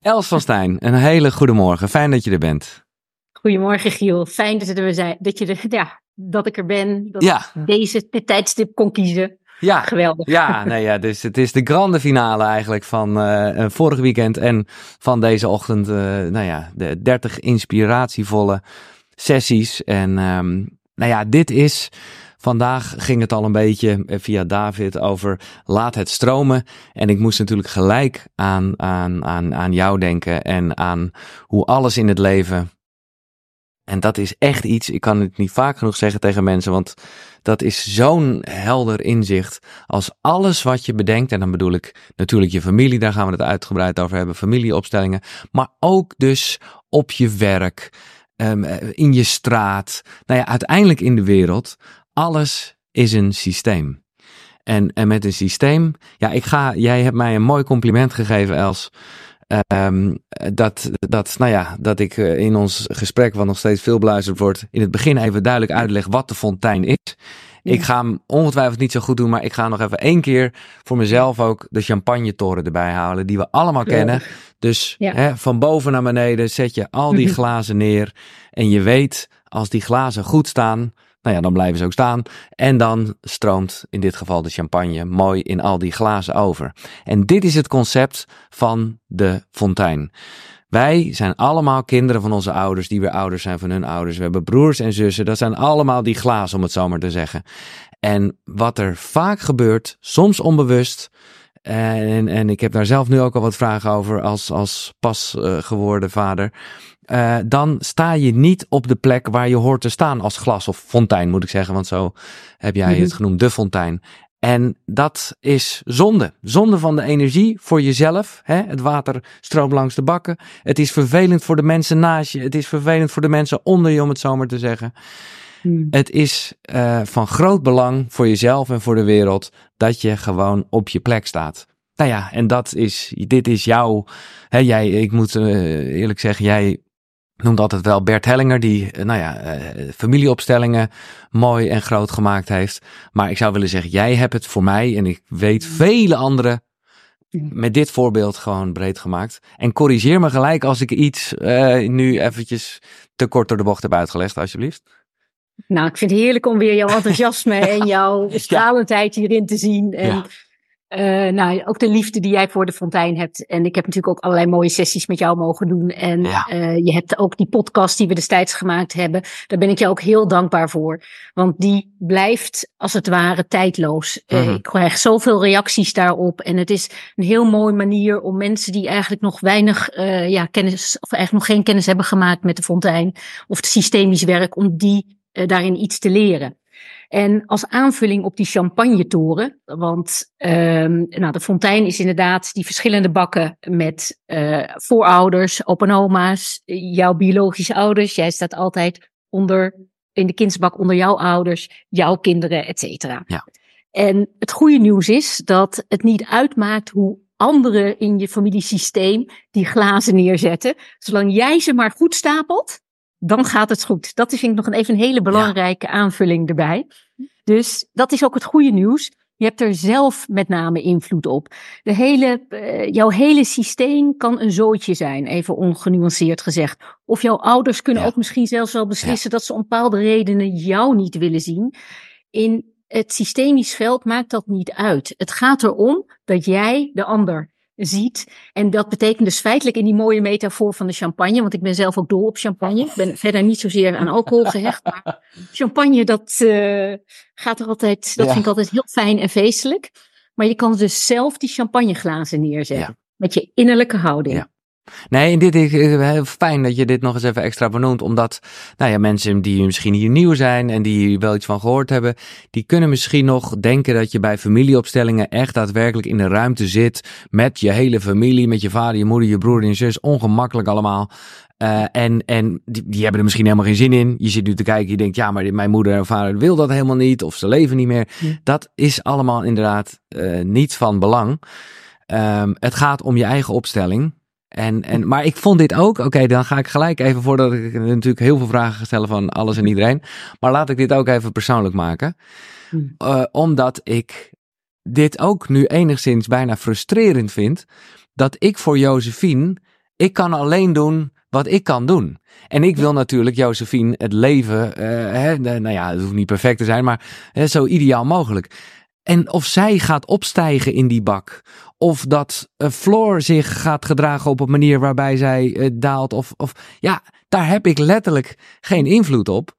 Els van Stijn, een hele goede morgen. Fijn dat je er bent. Goedemorgen Giel, fijn dat, we zijn, dat, je er, ja, dat ik er ben, dat Ja. ik deze dit tijdstip kon kiezen. Ja, Geweldig. ja, nee, ja dus het is de grande finale eigenlijk van eh eh, vorig weekend en van deze ochtend. eh, nou ja, de 30 inspiratievolle sessies. En ehm, nou ja, dit is. Vandaag ging het al een beetje eh, via David over laat het stromen. En ik moest natuurlijk gelijk aan, aan, aan, aan jou denken en aan hoe alles in het leven. En dat is echt iets, ik kan het niet vaak genoeg zeggen tegen mensen, want dat is zo'n helder inzicht. Als alles wat je bedenkt, en dan bedoel ik natuurlijk je familie, daar gaan we het uitgebreid over hebben, familieopstellingen, maar ook dus op je werk, ehm, eh, in je straat, nou ja, uiteindelijk in de wereld, alles is een systeem. En, en met een systeem, ja, ik ga, jij hebt mij een mooi compliment gegeven, Els. Ehm, dat, dat, nou ja, dat ik eh, in ons gesprek, wat nog steeds veel beluisterd wordt, in het begin even duidelijk uitleg wat de fontein is. Ja. Ik ga hem ongetwijfeld niet zo goed doen, maar ik ga nog even één keer voor mezelf ook de champagnetoren erbij halen, die we allemaal kennen. Dus Ja. hè, van boven naar beneden zet je al die glazen neer. En je weet, als die glazen goed staan, nou ja, dan blijven ze ook staan. En dan stroomt in dit geval de champagne mooi in al die glazen over. En dit is het concept van de fontein. Wij zijn allemaal kinderen van onze ouders, die weer ouders zijn van hun ouders. We hebben broers en zussen. Dat zijn allemaal die glazen, om het zo maar te zeggen. En wat er vaak gebeurt, soms onbewust. En, en ik heb daar zelf nu ook al wat vragen over als, als pas eh, geworden vader. Eh, dan sta je niet op de plek waar je hoort te staan als glas of fontein, moet ik zeggen. Want zo heb jij Mhm. het genoemd, de fontein. En dat is zonde. Zonde van de energie voor jezelf. Hè? Het water stroomt langs de bakken. Het is vervelend voor de mensen naast je. Het is vervelend voor de mensen onder je, om het zo maar te zeggen. Hmm. Het is eh, van groot belang voor jezelf en voor de wereld dat je gewoon op je plek staat. Nou ja, en dat is, dit is jouw, hè, jij, ik moet eh, eerlijk zeggen, jij noemt altijd wel Bert Hellinger, die, eh, nou ja, eh, familieopstellingen mooi en groot gemaakt heeft. Maar ik zou willen zeggen, jij hebt het voor mij en ik weet vele anderen met dit voorbeeld gewoon breed gemaakt. En corrigeer me gelijk als ik iets eh, nu eventjes te kort door de bocht heb uitgelegd, alsjeblieft. Nou, ik vind het heerlijk om weer jouw enthousiasme en jouw stralendheid hierin te zien. En Ja. Eh, nou, ook de liefde die jij voor de fontein hebt. En ik heb natuurlijk ook allerlei mooie sessies met jou mogen doen. En Ja. eh, je hebt ook die podcast die we destijds gemaakt hebben. Daar ben ik je ook heel dankbaar voor. Want die blijft als het ware tijdloos. Eh, Mhm. ik krijg zoveel reacties daarop. En het is een heel mooie manier om mensen die eigenlijk nog weinig ja, kennis, of eigenlijk nog geen kennis hebben gemaakt met de fontein. Of het systemisch werk, om die daarin iets te leren. En als aanvulling op die champagnetoren, want ehm, nou, de fontein is inderdaad die verschillende bakken met eh, voorouders, opa en oma's, jouw biologische ouders. Jij staat altijd onder, in de kindsbak onder jouw ouders, jouw kinderen, et cetera. Ja. En het goede nieuws is dat het niet uitmaakt hoe anderen in je familiesysteem die glazen neerzetten. Zolang jij ze maar goed stapelt, dan gaat het goed. Dat is vind ik nog even een hele belangrijke aanvulling erbij. Dus dat is ook het goede nieuws. Je hebt er zelf met name invloed op. De hele, eh, jouw hele systeem kan een zootje zijn, even ongenuanceerd gezegd. Of jouw ouders kunnen Ja. ook misschien zelfs wel beslissen dat ze om bepaalde redenen jou niet willen zien. In het systemisch veld maakt dat niet uit. Het gaat erom dat jij de ander ziet. En dat betekent dus feitelijk in die mooie metafoor van de champagne, want ik ben zelf ook dol op champagne. Ik ben verder niet zozeer aan alcohol gehecht, maar champagne, dat eh, gaat er altijd, dat Ja. vind ik altijd heel fijn en feestelijk. Maar je kan dus zelf die champagneglazen neerzetten. Met je innerlijke houding. Ja. Nee, en dit is eh, heel fijn dat je dit nog eens even extra benoemt. Omdat, nou ja, mensen die misschien hier nieuw zijn en die hier wel iets van gehoord hebben, die kunnen misschien nog denken dat je bij familieopstellingen echt daadwerkelijk in de ruimte zit met je hele familie, met je vader, je moeder, je broer en je zus, ongemakkelijk allemaal. Eh, en en die, die hebben er misschien helemaal geen zin in. Je zit nu te kijken, je denkt, ja, maar mijn moeder en vader wil dat helemaal niet, of ze leven niet meer. Ja. Dat is allemaal inderdaad eh, niet van belang. Ehm, het gaat om je eigen opstelling. En, en, maar ik vond dit ook, oké, dan ga ik gelijk even voordat ik natuurlijk heel veel vragen ga stellen van alles en iedereen. Maar laat ik dit ook even persoonlijk maken. Hmm. Eh, omdat ik dit ook nu enigszins bijna frustrerend vind. Dat ik voor Josephine ik kan alleen doen wat ik kan doen. En ik wil natuurlijk Josephine het leven, uh, hè, nou ja, het hoeft niet perfect te zijn, maar hè, zo ideaal mogelijk. En of zij gaat opstijgen in die bak, of dat uh, Floor zich gaat gedragen op een manier waarbij zij uh, daalt, of, of ja, daar heb ik letterlijk geen invloed op.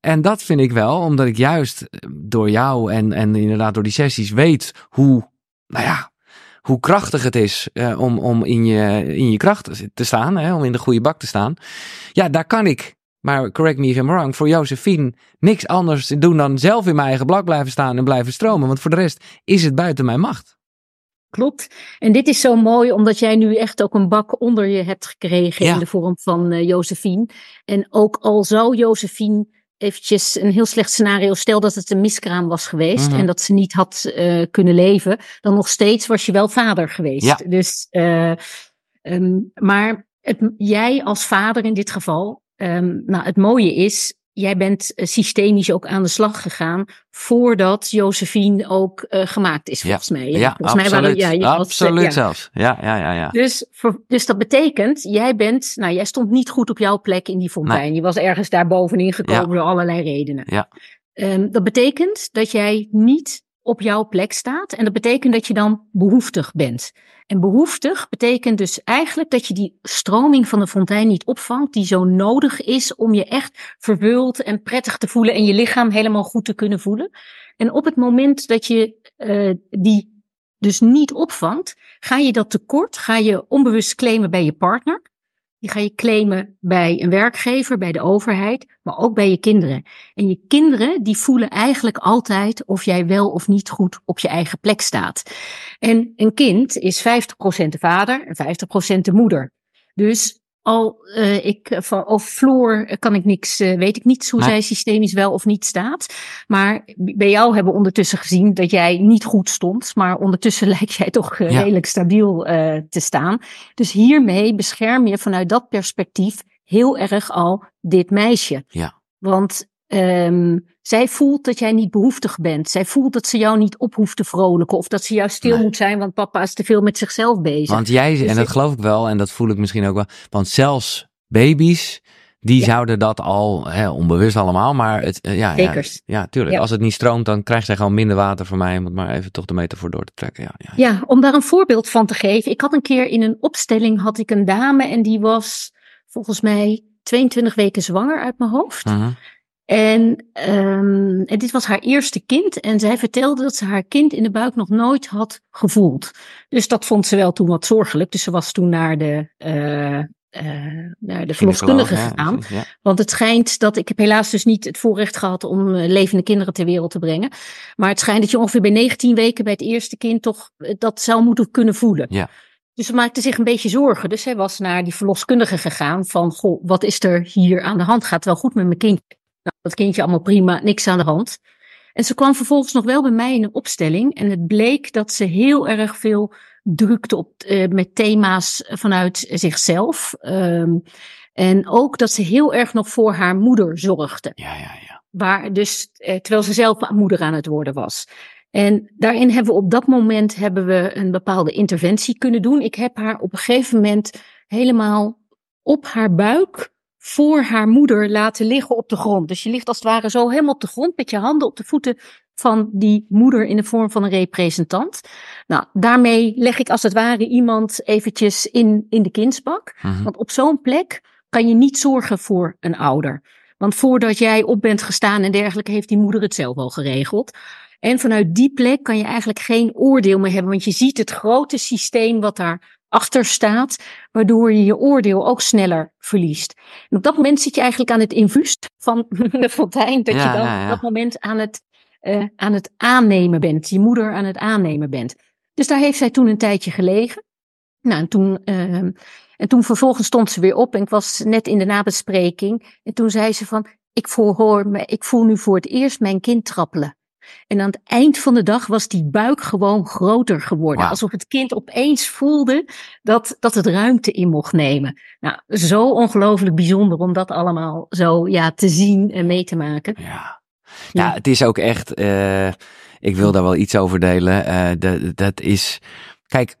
En dat vind ik wel, omdat ik juist door jou en, en inderdaad door die sessies weet hoe, nou ja, hoe krachtig het is om, om in, je, in je kracht te staan, hè, om in de goede bak te staan. Ja, daar kan ik, maar correct me if I'm wrong, voor Josephine niks anders doen dan zelf in mijn eigen bak blijven staan en blijven stromen. Want voor de rest is het buiten mijn macht. Klopt. En dit is zo mooi omdat jij nu echt ook een bak onder je hebt gekregen ja. in de vorm van uh, Josephine. En ook al zou Josephine eventjes een heel slecht scenario. Stel dat het een miskraam was geweest mm -hmm. en dat ze niet had uh, kunnen leven, dan nog steeds was je wel vader geweest. Ja. Dus, uh, um, maar het, jij als vader in dit geval, um, nou het mooie is, jij bent uh, systemisch ook aan de slag gegaan voordat Josephine ook uh, gemaakt is, volgens ja. mij. Ja, volgens absoluut. mij waren, ja, je absoluut was, zelfs. Ja, ja, ja. ja. Dus, voor, dus dat betekent, jij bent, nou jij stond niet goed op jouw plek in die fontein. Nee. Je was ergens daar bovenin gekomen door allerlei redenen. Ja. Um, dat betekent dat jij niet op jouw plek staat. En dat betekent dat je dan behoeftig bent. En behoeftig betekent dus eigenlijk dat je die stroming van de fontein niet opvangt, die zo nodig is om je echt vervuld en prettig te voelen en je lichaam helemaal goed te kunnen voelen. En op het moment dat je uh, die dus niet opvangt, ga je dat tekort, ga je onbewust claimen bij je partner. Die ga je claimen bij een werkgever, bij de overheid, maar ook bij je kinderen. En je kinderen, die voelen eigenlijk altijd of jij wel of niet goed op je eigen plek staat. En een kind is 50% de vader en 50% de moeder. Dus al uh, ik van of Floor kan ik niks, uh, weet ik niet hoe zij systemisch wel of niet staat. Maar bij jou hebben we ondertussen gezien dat jij niet goed stond. Maar ondertussen lijkt jij toch uh, Ja. redelijk stabiel te staan. Dus hiermee bescherm je vanuit dat perspectief heel erg al dit meisje. Ja. Want um, zij voelt dat jij niet behoeftig bent. Zij voelt dat ze jou niet op hoeft te vrolijken. Of dat ze juist stil Nee. moet zijn, want papa is te veel met zichzelf bezig. Want jij, Dus en dat geloof ik wel, en dat voel ik misschien ook wel. Want zelfs baby's, die Ja. zouden dat al, hè, onbewust allemaal, maar het, eh, ja, ja, Zekers. ja, tuurlijk. Ja. Als het niet stroomt, dan krijgt zij gewoon minder water van mij, om het maar even toch de metafoor door te trekken. Ja, ja. Ja, om daar een voorbeeld van te geven. Ik had een keer in een opstelling had ik een dame en die was volgens mij 22 weken zwanger uit mijn hoofd. Mhm. En, um, en dit was haar eerste kind. En zij vertelde dat ze haar kind in de buik nog nooit had gevoeld. Dus dat vond ze wel toen wat zorgelijk. Dus ze was toen naar de, uh, uh, naar de verloskundige gegaan. ja. Want het schijnt dat, ik heb helaas dus niet het voorrecht gehad om uh, levende kinderen ter wereld te brengen. Maar het schijnt dat je ongeveer bij 19 weken bij het eerste kind toch dat zou moeten kunnen voelen. Ja. Dus ze maakte zich een beetje zorgen. Dus zij was naar die verloskundige gegaan van, goh, wat is er hier aan de hand? Gaat het wel goed met mijn kind? Nou, dat kindje allemaal prima, niks aan de hand. En ze kwam vervolgens nog wel bij mij in een opstelling. En het bleek dat ze heel erg veel drukte op, uh, met thema's vanuit zichzelf. Um, en ook dat ze heel erg nog voor haar moeder zorgde. Ja, ja, ja. Waar dus, eh, terwijl ze zelf moeder aan het worden was. En daarin hebben we op dat moment hebben we een bepaalde interventie kunnen doen. Ik heb haar op een gegeven moment helemaal op haar buik voor haar moeder laten liggen op de grond. Dus je ligt als het ware zo helemaal op de grond met je handen op de voeten van die moeder in de vorm van een representant. Nou, daarmee leg ik als het ware iemand eventjes in, in de kindsbak. Mhm. Want op zo'n plek kan je niet zorgen voor een ouder. Want voordat jij op bent gestaan en dergelijke, heeft die moeder het zelf al geregeld. En vanuit die plek kan je eigenlijk geen oordeel meer hebben, want je ziet het grote systeem wat daar achter staat, waardoor je je oordeel ook sneller verliest. En op dat moment zit je eigenlijk aan het infuus van de fontein, dat Ja, je dan ja, ja. op dat moment aan het, uh, aan het aannemen bent, je moeder aan het aannemen bent. Dus daar heeft zij toen een tijdje gelegen. Nou, en toen, uh, en toen vervolgens stond ze weer op en ik was net in de nabespreking. En toen zei ze van, ik voel, ik voel nu voor het eerst mijn kind trappelen. En aan het eind van de dag was die buik gewoon groter geworden. Alsof het kind opeens voelde dat, dat het ruimte in mocht nemen. Nou, zo ongelooflijk bijzonder om dat allemaal zo ja, te zien en mee te maken. Ja. Ja. Ja, het is ook echt. Uh, ik wil daar wel iets over delen. Uh, dat, dat is. Kijk,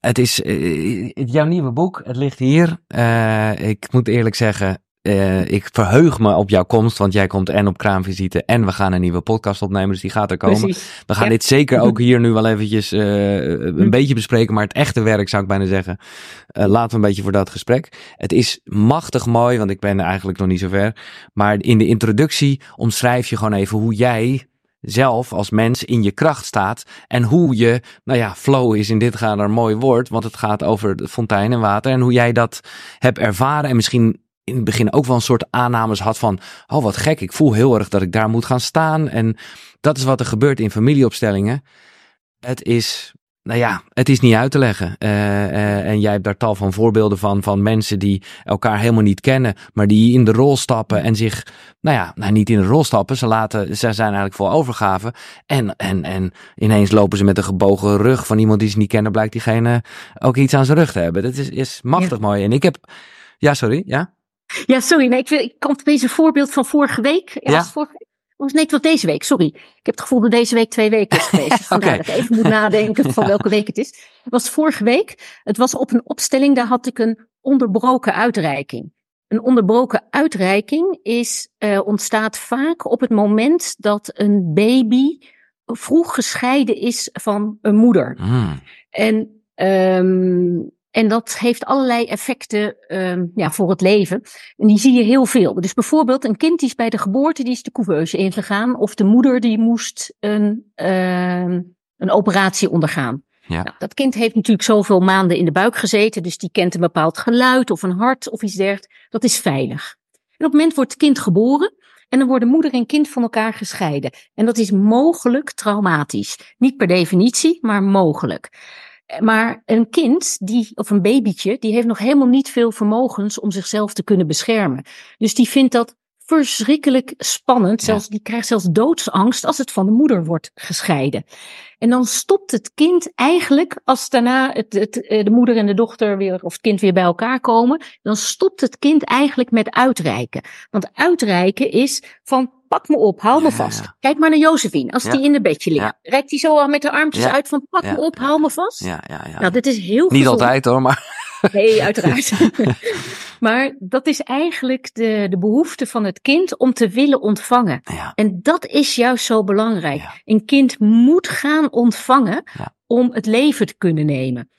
het is uh, jouw nieuwe boek. Het ligt hier. Uh, ik moet eerlijk zeggen, uh, ik verheug me op jouw komst, want jij komt en op kraamvisite en we gaan een nieuwe podcast opnemen, dus die gaat er komen. Precies. We gaan ja. dit zeker ook hier nu wel eventjes uh, een hm. beetje bespreken, maar het echte werk zou ik bijna zeggen, uh, laten we een beetje voor dat gesprek. Het is machtig mooi, want ik ben eigenlijk nog niet zo ver, maar in de introductie omschrijf je gewoon even hoe jij zelf als mens in je kracht staat en hoe je, nou ja, flow is in dit geval een mooi woord, want het gaat over de fontein en water en hoe jij dat hebt ervaren en misschien in het begin ook wel een soort aannames had van, oh wat gek, ik voel heel erg dat ik daar moet gaan staan. En dat is wat er gebeurt in familieopstellingen. Het is, nou ja, het is niet uit te leggen. Uh, uh, en jij hebt daar tal van voorbeelden van, van mensen die elkaar helemaal niet kennen, maar die in de rol stappen en zich, nou ja, nou niet in de rol stappen. Ze laten, ze zijn eigenlijk vol overgave. En, en, en ineens lopen ze met een gebogen rug van iemand die ze niet kennen, blijkt diegene ook iets aan zijn rug te hebben. Dat is, is machtig ja. mooi. En ik heb, ja, sorry, ja? Ja, sorry. Nee, ik, ik kan deze voorbeeld van vorige week. Ja, ja. Vorige, nee, het was deze week. Sorry. Ik heb het gevoel dat deze week twee weken is geweest. Dus vandaar okay. dat ik even moet nadenken van welke week het is. Het was vorige week. Het was op een opstelling. Daar had ik een onderbroken uitreiking. Een onderbroken uitreiking is, uh, ontstaat vaak op het moment dat een baby vroeg gescheiden is van een moeder. Mm. En um, en dat heeft allerlei effecten uh, ja, voor het leven. En die zie je heel veel. Dus bijvoorbeeld een kind die is bij de geboorte, die is de couveuse ingegaan. Of de moeder die moest een, uh, een operatie ondergaan. Ja. Nou, dat kind heeft natuurlijk zoveel maanden in de buik gezeten. Dus die kent een bepaald geluid of een hart of iets dergelijks. Dat is veilig. En op het moment wordt het kind geboren. En dan worden moeder en kind van elkaar gescheiden. En dat is mogelijk traumatisch. Niet per definitie, maar mogelijk. Maar een kind, die, of een babytje, die heeft nog helemaal niet veel vermogens om zichzelf te kunnen beschermen. Dus die vindt dat verschrikkelijk spannend. Zelfs, Die krijgt zelfs doodsangst als het van de moeder wordt gescheiden. En dan stopt het kind eigenlijk, als daarna het, het, eh, de moeder en de dochter weer, of het kind weer bij elkaar komen, dan stopt het kind eigenlijk met uitreiken. Want uitreiken is van pak me op, hou me vast. Kijk maar naar Josephine, als die in de bedje ligt. Reikt hij zo al met de armpjes uit van pak me op, hou me vast. Ja, ja, ja. Nou, dit is heel Niet gezond. altijd hoor, maar... Nee, uiteraard. maar dat is eigenlijk de, de behoefte van het kind om te willen ontvangen. En dat is juist zo belangrijk. Een kind moet gaan ontvangen om het leven te kunnen nemen.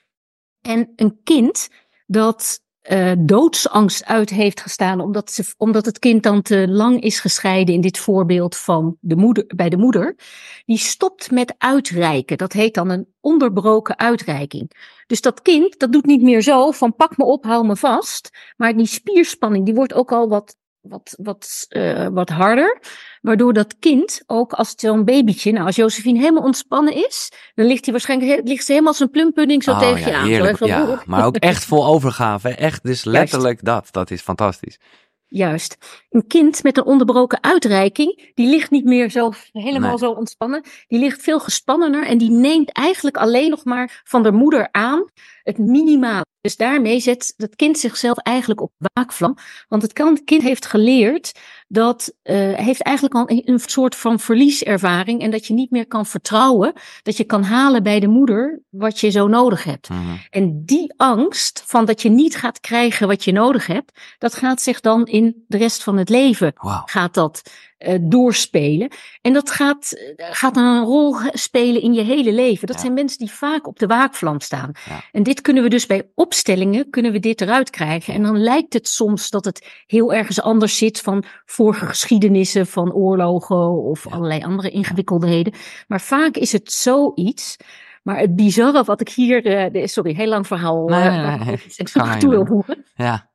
En een kind dat uh, doodsangst uit heeft gestaan, omdat, ze, omdat het kind dan te lang is gescheiden in dit voorbeeld van de moeder, bij de moeder, die stopt met uitreiken. Dat heet dan een onderbroken uitreiking. Dus dat kind, dat doet niet meer zo van pak me op, hou me vast, maar die spierspanning, die wordt ook al wat wat, wat, uh, wat harder. Waardoor dat kind ook als zo'n babytje, nou als Josephine helemaal ontspannen is, dan ligt hij waarschijnlijk ligt ze helemaal als een plumpudding zo oh, tegen ja, je aan. Heerlijk, zo ja, maar ook echt vol overgave. Echt, dus letterlijk Juist. dat. Dat is fantastisch. Juist. Een kind met een onderbroken uitreiking, die ligt niet meer zo helemaal nee. zo ontspannen. Die ligt veel gespannener en die neemt eigenlijk alleen nog maar van de moeder aan het minimale. Dus daarmee zet het kind zichzelf eigenlijk op waakvlam. Want het kind heeft geleerd dat uh, heeft eigenlijk al een soort van verlieservaring en dat je niet meer kan vertrouwen dat je kan halen bij de moeder wat je zo nodig hebt. Mhm. En die angst van dat je niet gaat krijgen wat je nodig hebt, dat gaat zich dan in de rest van het leven wow. gaat dat uh, doorspelen. En dat gaat, gaat dan een rol spelen in je hele leven. Dat Ja. zijn mensen die vaak op de waakvlam staan. Ja. En dit kunnen we dus bij opstellingen, kunnen we dit eruit krijgen. En dan lijkt het soms dat het heel ergens anders zit van vorige geschiedenissen van oorlogen of allerlei andere ingewikkeldheden. Maar vaak is het zoiets. Maar het bizarre wat ik hier, eh, de- sorry, heel lang verhaal, Nee, eh, nee, nee. toe wil voegen. Ja,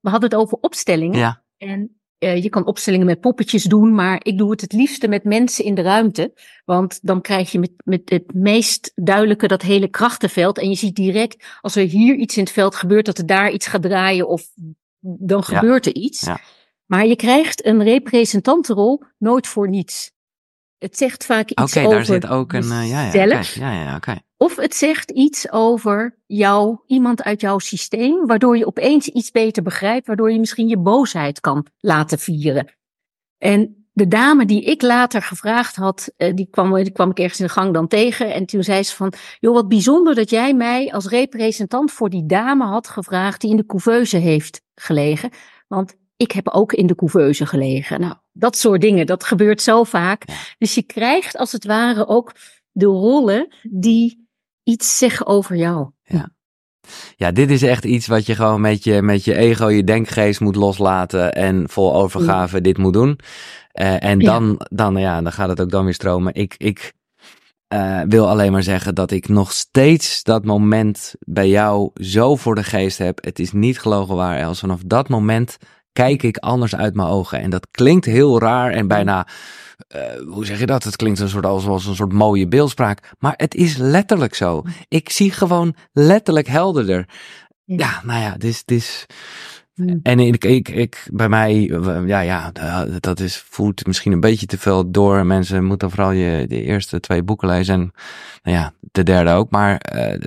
We hadden het over opstellingen. ja, En uh, je kan opstellingen met poppetjes doen, maar ik doe het het liefste met mensen in de ruimte. Want dan krijg je met, met het meest duidelijke dat hele krachtenveld. En je ziet direct als er hier iets in het veld gebeurt, dat er daar iets gaat draaien of dan Ja. gebeurt er iets. Ja. Maar je krijgt een representantenrol nooit voor niets. Het zegt vaak oké, iets over daar zit ook een, eh, ja, ja, oké, jezelf. ja, ja, oké. Of het zegt iets over jou, iemand uit jouw systeem, waardoor je opeens iets beter begrijpt, waardoor je misschien je boosheid kan laten vieren. En de dame die ik later gevraagd had, uh, die, kwam, die kwam ik ergens in de gang dan tegen. En toen zei ze van, joh, wat bijzonder dat jij mij als representant voor die dame had gevraagd die in de couveuse heeft gelegen. Want ik heb ook in de couveuse gelegen. Nou, dat soort dingen, dat gebeurt zo vaak. Dus je krijgt als het ware ook de rollen die iets zeggen over jou. Ja. Ja, dit is echt iets wat je gewoon met je, met je ego, je denkgeest moet loslaten en vol overgave dit moet doen. Uh, en dan, ja. dan, ja, dan gaat het ook dan weer stromen. Ik, ik uh, wil alleen maar zeggen dat ik nog steeds dat moment bij jou zo voor de geest heb. Het is niet gelogen waar, Els. Vanaf dat moment kijk ik anders uit mijn ogen. En dat klinkt heel raar en bijna, uh, hoe zeg je dat? Het klinkt een soort, als, als een soort mooie beeldspraak. Maar het is letterlijk zo. Ik zie gewoon letterlijk helderder. Ja, nou ja, dit is. Dit is en ik, ik, ik, bij mij, ja, ja, dat is, voelt misschien een beetje te veel door. Mensen moeten vooral je de eerste twee boeken lezen en nou ja, de derde ook. Maar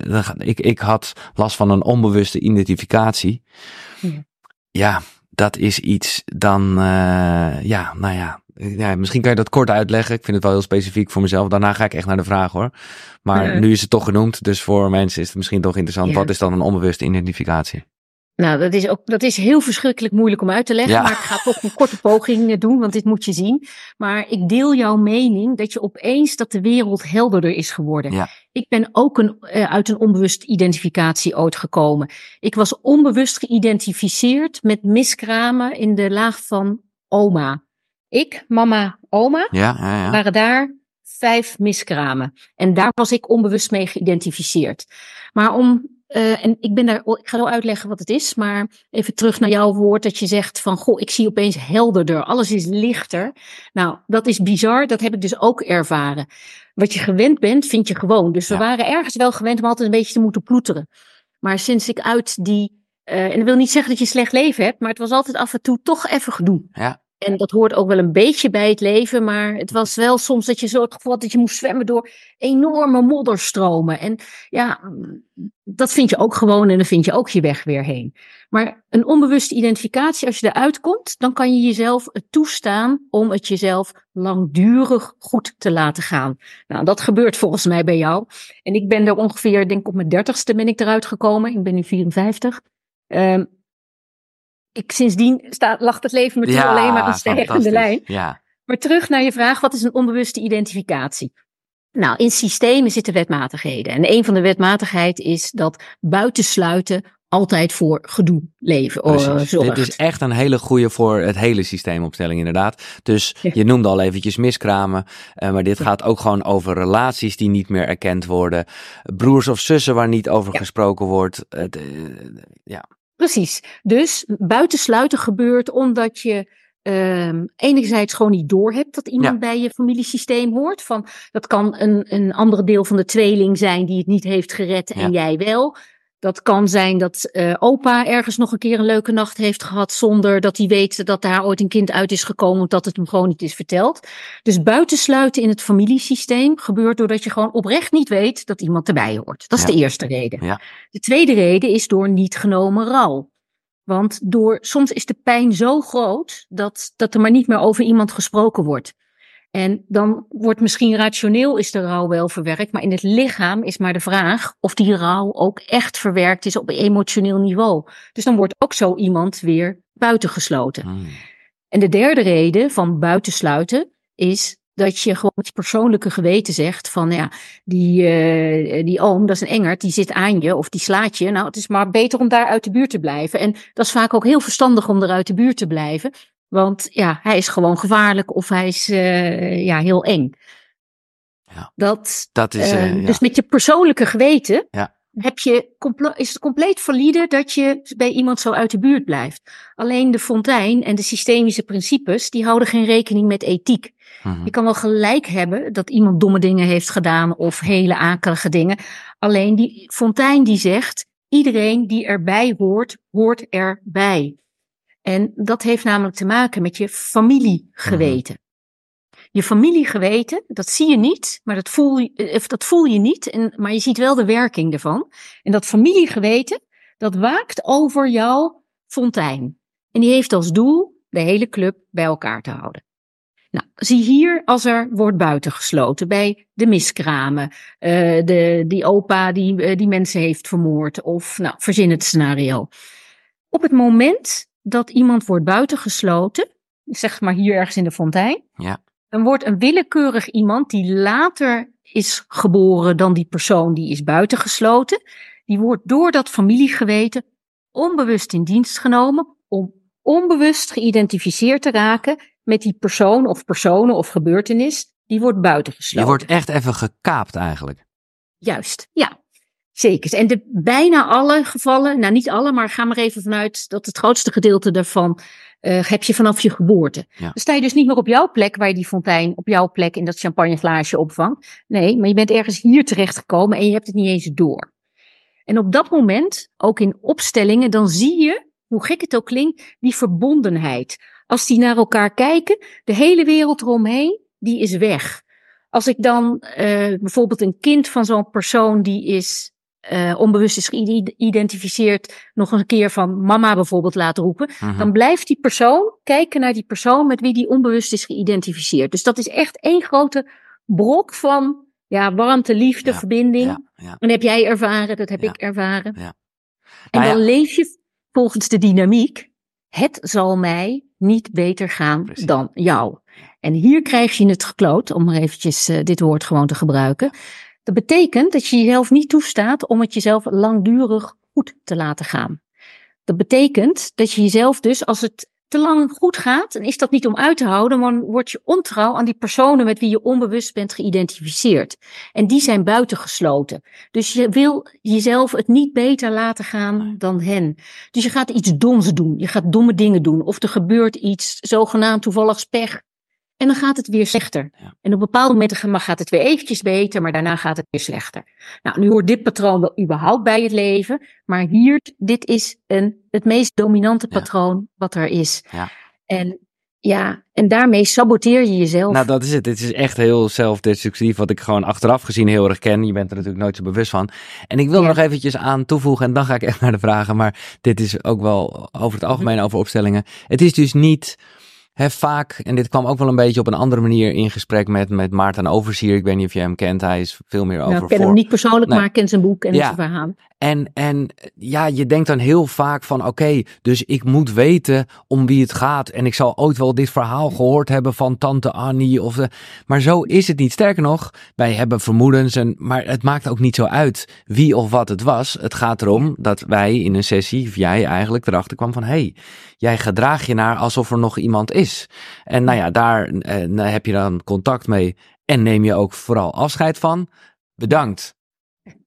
uh, ik, ik had last van een onbewuste identificatie. Ja, ja dat is iets dan, uh, ja, nou ja, ja, misschien kan je dat kort uitleggen. Ik vind het wel heel specifiek voor mezelf. Daarna ga ik echt naar de vraag hoor. Maar nu is het toch genoemd. Dus voor mensen is het misschien toch interessant. Ja. Wat is dan een onbewuste identificatie? Nou, dat is ook dat is heel verschrikkelijk moeilijk om uit te leggen. Ja. Maar ik ga toch een korte poging doen, want dit moet je zien. Maar ik deel jouw mening dat je opeens dat de wereld helderder is geworden. Ja. Ik ben ook een, uh, uit een onbewust identificatie ooit gekomen. Ik was onbewust geïdentificeerd met miskramen in de laag van oma. Ik, mama, oma, ja. waren daar vijf miskramen. En daar was ik onbewust mee geïdentificeerd. Maar om uh, en ik ben daar, ik ga wel uitleggen wat het is, maar even terug naar jouw woord dat je zegt van, goh, ik zie opeens helderder, alles is lichter. Nou, dat is bizar, dat heb ik dus ook ervaren. Wat je gewend bent, vind je gewoon. Dus we waren ergens wel gewend om altijd een beetje te moeten ploeteren. Maar sinds ik uit die, uh, en dat wil niet zeggen dat je slecht leven hebt, maar het was altijd af en toe toch even gedoe. Ja. En dat hoort ook wel een beetje bij het leven, maar het was wel soms dat je zo het gevoel had dat je moest zwemmen door enorme modderstromen. En ja, dat vind je ook gewoon en dan vind je ook je weg weer heen. Maar een onbewuste identificatie, als je eruit komt, dan kan je jezelf toestaan om het jezelf langdurig goed te laten gaan. Nou, dat gebeurt volgens mij bij jou. En ik ben er ongeveer, denk op mijn dertigste ben ik eruit gekomen. Ik ben nu 54. Um, ik, sindsdien staat, lacht het leven me ja, alleen maar een stijgende lijn. Ja. Maar terug naar je vraag, wat is een onbewuste identificatie? Nou, in systemen zitten wetmatigheden. En een van de wetmatigheden is dat buitensluiten altijd voor gedoe leven. Precies. Dit is echt een hele goede voor het hele systeemopstelling inderdaad. Dus ja. je noemde al eventjes miskramen. Uh, maar dit ja. gaat ook gewoon over relaties die niet meer erkend worden. Broers of zussen waar niet over ja. gesproken wordt. Uh, ja. Precies. Dus buitensluiten gebeurt omdat je um, enerzijds gewoon niet doorhebt dat iemand ja. bij je familiesysteem hoort. Van, dat kan een, een andere deel van de tweeling zijn die het niet heeft gered en ja. jij wel. Dat kan zijn dat uh, opa ergens nog een keer een leuke nacht heeft gehad zonder dat hij weet dat daar ooit een kind uit is gekomen, omdat het hem gewoon niet is verteld. Dus buitensluiten in het familiesysteem gebeurt doordat je gewoon oprecht niet weet dat iemand erbij hoort. Dat is ja. de eerste reden. Ja. De tweede reden is door niet genomen rouw. Want door, soms is de pijn zo groot dat, dat er maar niet meer over iemand gesproken wordt. En dan wordt misschien rationeel is de rouw wel verwerkt, maar in het lichaam is maar de vraag of die rouw ook echt verwerkt is op emotioneel niveau. Dus dan wordt ook zo iemand weer buitengesloten. Hmm. En de derde reden van buitensluiten is dat je gewoon je persoonlijke geweten zegt van ja, die, uh, die oom, dat is een engert, die zit aan je of die slaat je. Nou, het is maar beter om daar uit de buurt te blijven. En dat is vaak ook heel verstandig om er uit de buurt te blijven. Want ja, hij is gewoon gevaarlijk of hij is uh, ja, heel eng. Ja, dat, dat is, uh, dus met je persoonlijke geweten ja. heb je is het compleet valide dat je bij iemand zo uit de buurt blijft. Alleen de fontein en de systemische principes, die houden geen rekening met ethiek. Mm -hmm. Je kan wel gelijk hebben dat iemand domme dingen heeft gedaan of hele akelige dingen. Alleen die fontein die zegt, iedereen die erbij hoort, hoort erbij. En dat heeft namelijk te maken met je familiegeweten. Mm-hmm. Je familiegeweten, dat zie je niet, maar dat voel je, of dat voel je niet, en, maar je ziet wel de werking ervan. En dat familiegeweten, dat waakt over jouw fontein. En die heeft als doel de hele club bij elkaar te houden. Nou, zie hier als er wordt buitengesloten bij de miskramen, uh, de, die opa die, uh, die mensen heeft vermoord of nou, verzin het scenario. Op het moment dat iemand wordt buitengesloten, zeg maar hier ergens in de fontein, ja. dan wordt een willekeurig iemand die later is geboren dan die persoon die is buitengesloten, die wordt door dat familiegeweten onbewust in dienst genomen om onbewust geïdentificeerd te raken met die persoon of personen of gebeurtenis die wordt buitengesloten. Je wordt echt even gekaapt eigenlijk. Juist, ja. Zeker. En de bijna alle gevallen, nou niet alle, maar ga maar even vanuit dat het grootste gedeelte daarvan uh, heb je vanaf je geboorte. Ja. Dan sta je dus niet meer op jouw plek waar je die fontein op jouw plek in dat champagneglaasje opvangt. Nee, maar je bent ergens hier terechtgekomen en je hebt het niet eens door. En op dat moment, ook in opstellingen, dan zie je, hoe gek het ook klinkt, die verbondenheid. Als die naar elkaar kijken, de hele wereld eromheen, die is weg. Als ik dan uh, bijvoorbeeld een kind van zo'n persoon die is uh, onbewust is geïdentificeerd, nog een keer van mama bijvoorbeeld laten roepen, Mhm. dan blijft die persoon kijken naar die persoon met wie die onbewust is geïdentificeerd. Dus dat is echt één grote brok van ja, warmte, liefde, Ja, verbinding. Ja, ja. En heb jij ervaren, dat heb ik ervaren. Ja. En Nou dan leef je volgens de dynamiek. Het zal mij niet beter gaan Precies. dan jou. En hier krijg je het gekloot, om maar eventjes eh, dit woord gewoon te gebruiken. Dat betekent dat je jezelf niet toestaat om het jezelf langdurig goed te laten gaan. Dat betekent dat je jezelf dus, als het te lang goed gaat, dan is dat niet om uit te houden, maar word je ontrouw aan die personen met wie je onbewust bent geïdentificeerd. En die zijn buitengesloten. Dus je wil jezelf het niet beter laten gaan dan hen. Dus je gaat iets doms doen. Je gaat domme dingen doen. Of er gebeurt iets, zogenaamd toevallig pech. En dan gaat het weer slechter. Ja. En op bepaalde momenten gaat het weer eventjes beter, maar daarna gaat het weer slechter. Nou, nu hoort dit patroon wel überhaupt bij het leven. Maar hier, dit is een, het meest dominante Ja. patroon wat er is. Ja. En ja, en daarmee saboteer je jezelf. Nou, dat is het. Het is echt heel zelfdestructief, wat ik gewoon achteraf gezien heel erg ken. Je bent er natuurlijk nooit zo bewust van. En ik wil er nog eventjes aan toevoegen, en dan ga ik echt naar de vragen. Maar dit is ook wel over het algemeen over opstellingen. Het is dus niet... Hè, vaak, en dit kwam ook wel een beetje op een andere manier in gesprek met, met Maarten Oversier. Ik weet niet of je hem kent. Hij is veel meer over nou, ik ken hem niet persoonlijk, Nee. maar ik ken zijn boek en Ja. zijn verhaal. En, en ja, je denkt dan heel vaak van oké, dus ik moet weten om wie het gaat. En ik zal ooit wel dit verhaal gehoord hebben van tante Annie. Of de, maar zo is het niet. Sterker nog, wij hebben vermoedens. En, maar het maakt ook niet zo uit wie of wat het was. Het gaat erom dat wij in een sessie, of jij eigenlijk, erachter kwam van hé, hey, jij gedraag je naar alsof er nog iemand is. En nou ja, daar eh, heb je dan contact mee. En neem je ook vooral afscheid van. Bedankt.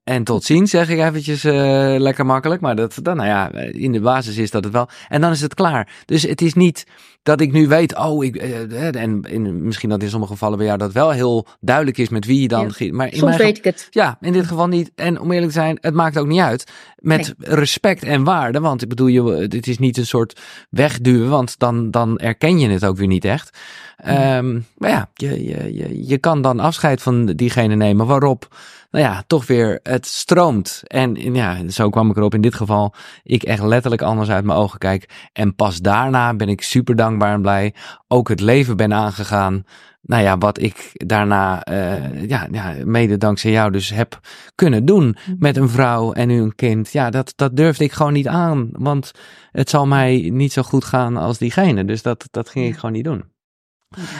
En tot ziens, zeg ik eventjes eh, lekker makkelijk. Maar dat, dan, nou ja, in de basis is dat het wel. En dan is het klaar. Dus het is niet dat ik nu weet, oh, ik, eh, en in, misschien dat in sommige gevallen bij jou dat wel heel duidelijk is met wie je dan. Ja. Maar in Soms mijn weet ik het. ja, in dit geval niet. En om eerlijk te zijn, het maakt ook niet uit. Met respect en waarde. Want ik bedoel, je, dit is niet een soort wegduwen. Want dan, dan erken je het ook weer niet echt. Ehm, maar ja, je, je, je, je kan dan afscheid van diegene nemen. Waarop, nou ja, toch weer het stroomt. En ja, zo kwam ik erop in dit geval. Ik echt letterlijk anders uit mijn ogen kijk. En pas daarna ben ik super dankbaar en blij. Ook het leven ben aangegaan nou ja, wat ik daarna, eh, ja, ja, mede dankzij jou dus heb kunnen doen met een vrouw en nu een kind. Ja, dat, dat durfde ik gewoon niet aan, want het zal mij niet zo goed gaan als diegene. Dus dat, dat ging ik gewoon niet doen.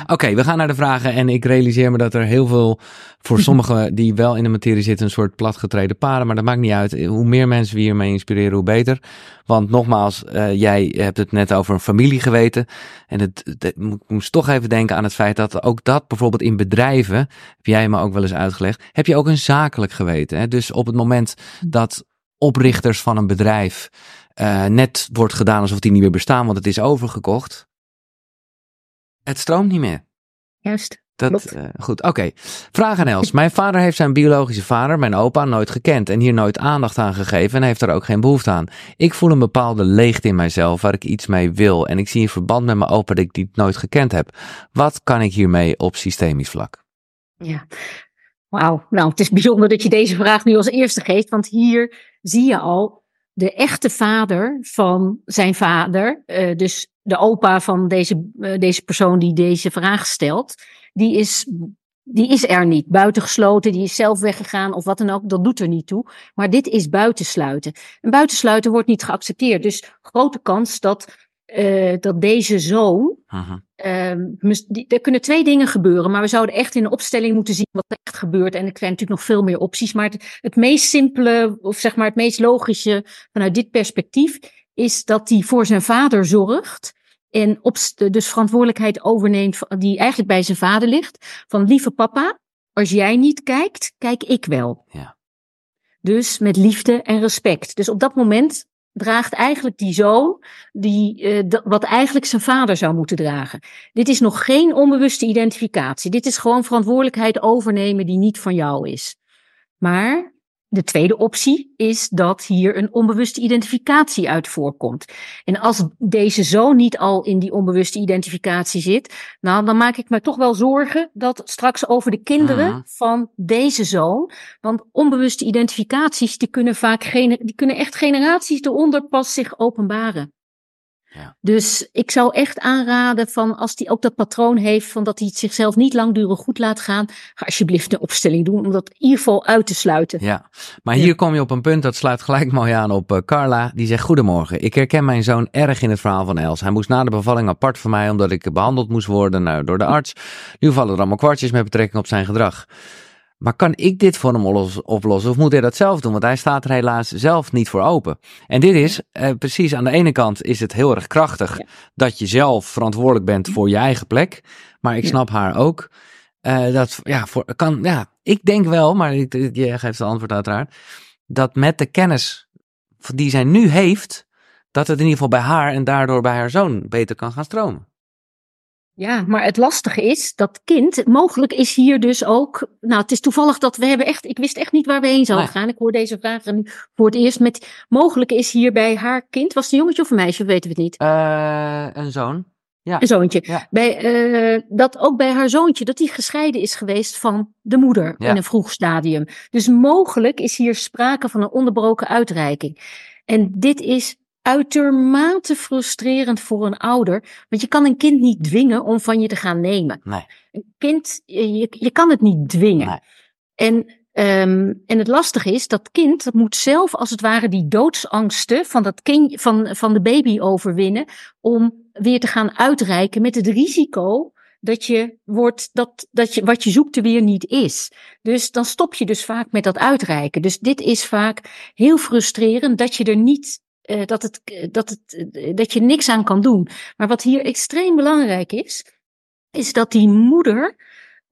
Oké, we gaan naar de vragen en ik realiseer me dat er heel veel, voor sommigen die wel in de materie zitten, een soort platgetreden paden, maar dat maakt niet uit. Hoe meer mensen we hiermee inspireren, hoe beter. Want nogmaals, eh, jij hebt het net over een familie geweten. En het, moest toch even denken aan het feit dat ook dat bijvoorbeeld in bedrijven, heb jij me ook wel eens uitgelegd, heb je ook een zakelijk geweten. Hè? Dus op het moment dat oprichters van een bedrijf eh, net wordt gedaan alsof die niet meer bestaan, want het is overgekocht. Het stroomt niet meer. Juist. Dat, eh, goed, oké. Vraag aan Els. Mijn vader heeft zijn biologische vader, mijn opa, nooit gekend en hier nooit aandacht aan gegeven en heeft er ook geen behoefte aan. Ik voel een bepaalde leegte in mijzelf waar ik iets mee wil en ik zie in verband met mijn opa dat ik die nooit gekend heb. Wat kan ik hiermee op systemisch vlak? Ja. Wauw. Nou, het is bijzonder dat je deze vraag nu als eerste geeft, want hier zie je al de echte vader van zijn vader, eh, dus de opa van deze, uh, deze persoon die deze vraag stelt, die is, die is er niet. Buitengesloten, die is zelf weggegaan of wat dan ook. Dat doet er niet toe. Maar dit is buitensluiten. En buitensluiten wordt niet geaccepteerd. Dus grote kans dat, uh, dat deze zoon. Uh -huh. uh, er kunnen twee dingen gebeuren, maar we zouden echt in de opstelling moeten zien wat er echt gebeurt. En er zijn natuurlijk nog veel meer opties. Maar het, het meest simpele, of zeg maar het meest logische vanuit dit perspectief, is dat hij voor zijn vader zorgt. En op, dus verantwoordelijkheid overneemt die eigenlijk bij zijn vader ligt. Van lieve papa, als jij niet kijkt, kijk ik wel. Ja. Dus met liefde en respect. Dus op dat moment draagt eigenlijk die zoon die, uh, wat eigenlijk zijn vader zou moeten dragen. Dit is nog geen onbewuste identificatie. Dit is gewoon verantwoordelijkheid overnemen die niet van jou is. Maar de tweede optie is dat hier een onbewuste identificatie uit voorkomt. En als deze zoon niet al in die onbewuste identificatie zit, nou, dan maak ik me toch wel zorgen dat straks over de kinderen -huh. van deze zoon, want onbewuste identificaties, die kunnen vaak, die kunnen echt generaties eronder pas zich openbaren. Ja. Dus ik zou echt aanraden van als hij ook dat patroon heeft van dat hij het zichzelf niet langdurig goed laat gaan, ga alsjeblieft een opstelling doen om dat in ieder geval uit te sluiten. Ja, maar hier ja. kom je op een punt dat sluit gelijk mooi aan op uh, Carla. Die zegt goedemorgen, ik herken mijn zoon erg in het verhaal van Els. Hij moest na de bevalling apart van mij omdat ik behandeld moest worden nou, door de arts. Nu vallen er allemaal kwartjes met betrekking op zijn gedrag. Maar kan ik dit voor hem oplossen of moet hij dat zelf doen? Want hij staat er helaas zelf niet voor open. En dit is eh, precies aan de ene kant is het heel erg krachtig ja. dat je zelf verantwoordelijk bent voor je eigen plek. Maar ik snap ja. haar ook. Uh, dat ja, voor, kan, ja, ik denk wel, maar je geeft het antwoord uiteraard. Dat met de kennis die zij nu heeft, dat het in ieder geval bij haar en daardoor bij haar zoon beter kan gaan stromen. Ja, maar het lastige is, dat kind, mogelijk is hier dus ook, nou het is toevallig dat we hebben echt, ik wist echt niet waar we heen zouden nee. gaan. Ik hoor deze vraag nu voor het eerst met, mogelijk is hier bij haar kind, was het een jongetje of een meisje, weten we het niet? Uh, een zoon. Ja. Een zoontje. Ja. Bij, uh, dat ook bij haar zoontje, dat die gescheiden is geweest van de moeder Ja. in een vroeg stadium. Dus mogelijk is hier sprake van een onderbroken uitreiking. En dit is uitermate frustrerend voor een ouder. Want je kan een kind niet dwingen om van je te gaan nemen. Nee. Een kind, je, je kan het niet dwingen. Nee. En, um, en het lastige is, dat kind dat moet zelf als het ware die doodsangsten van, dat kind, van, van de baby overwinnen. Om weer te gaan uitreiken met het risico dat je wordt, dat, dat je, wat je zoekt er weer niet is. Dus dan stop je dus vaak met dat uitreiken. Dus dit is vaak heel frustrerend dat je er niet uh, dat, het, dat, het, uh, dat je niks aan kan doen. Maar wat hier extreem belangrijk is, is dat die moeder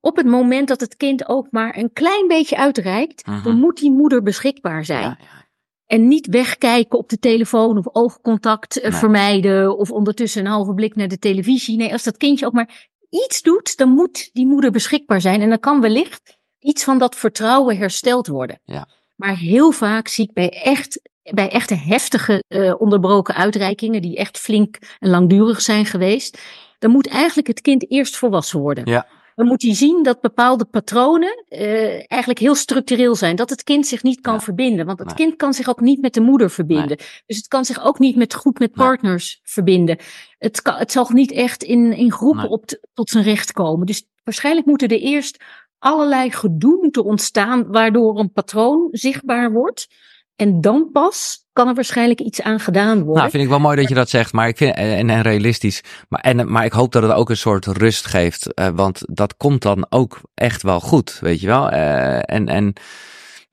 op het moment dat het kind ook maar een klein beetje uitreikt, -huh. dan moet die moeder beschikbaar zijn. Ja, ja. En niet wegkijken op de telefoon of oogcontact nee. vermijden of ondertussen een halve blik naar de televisie. Nee, als dat kindje ook maar iets doet, dan moet die moeder beschikbaar zijn. En dan kan wellicht iets van dat vertrouwen hersteld worden. Ja. Maar heel vaak zie ik bij echt bij echte heftige uh, onderbroken uitreikingen, die echt flink en langdurig zijn geweest, dan moet eigenlijk het kind eerst volwassen worden. Ja. Dan moet hij zien dat bepaalde patronen uh, eigenlijk heel structureel zijn. Dat het kind zich niet kan Ja. verbinden. Want het Nee. kind kan zich ook niet met de moeder verbinden. Dus het kan zich ook niet met, goed met Nee. partners verbinden. Het, kan, het zal niet echt in, in groepen op tot zijn recht komen. Dus waarschijnlijk moeten er eerst allerlei gedoe moeten ontstaan, waardoor een patroon zichtbaar wordt. En dan pas kan er waarschijnlijk iets aan gedaan worden. Nou, vind ik wel mooi dat je dat zegt, maar ik vind en, en realistisch. Maar, en, maar ik hoop dat het ook een soort rust geeft, eh, want dat komt dan ook echt wel goed, weet je wel. Eh, en, en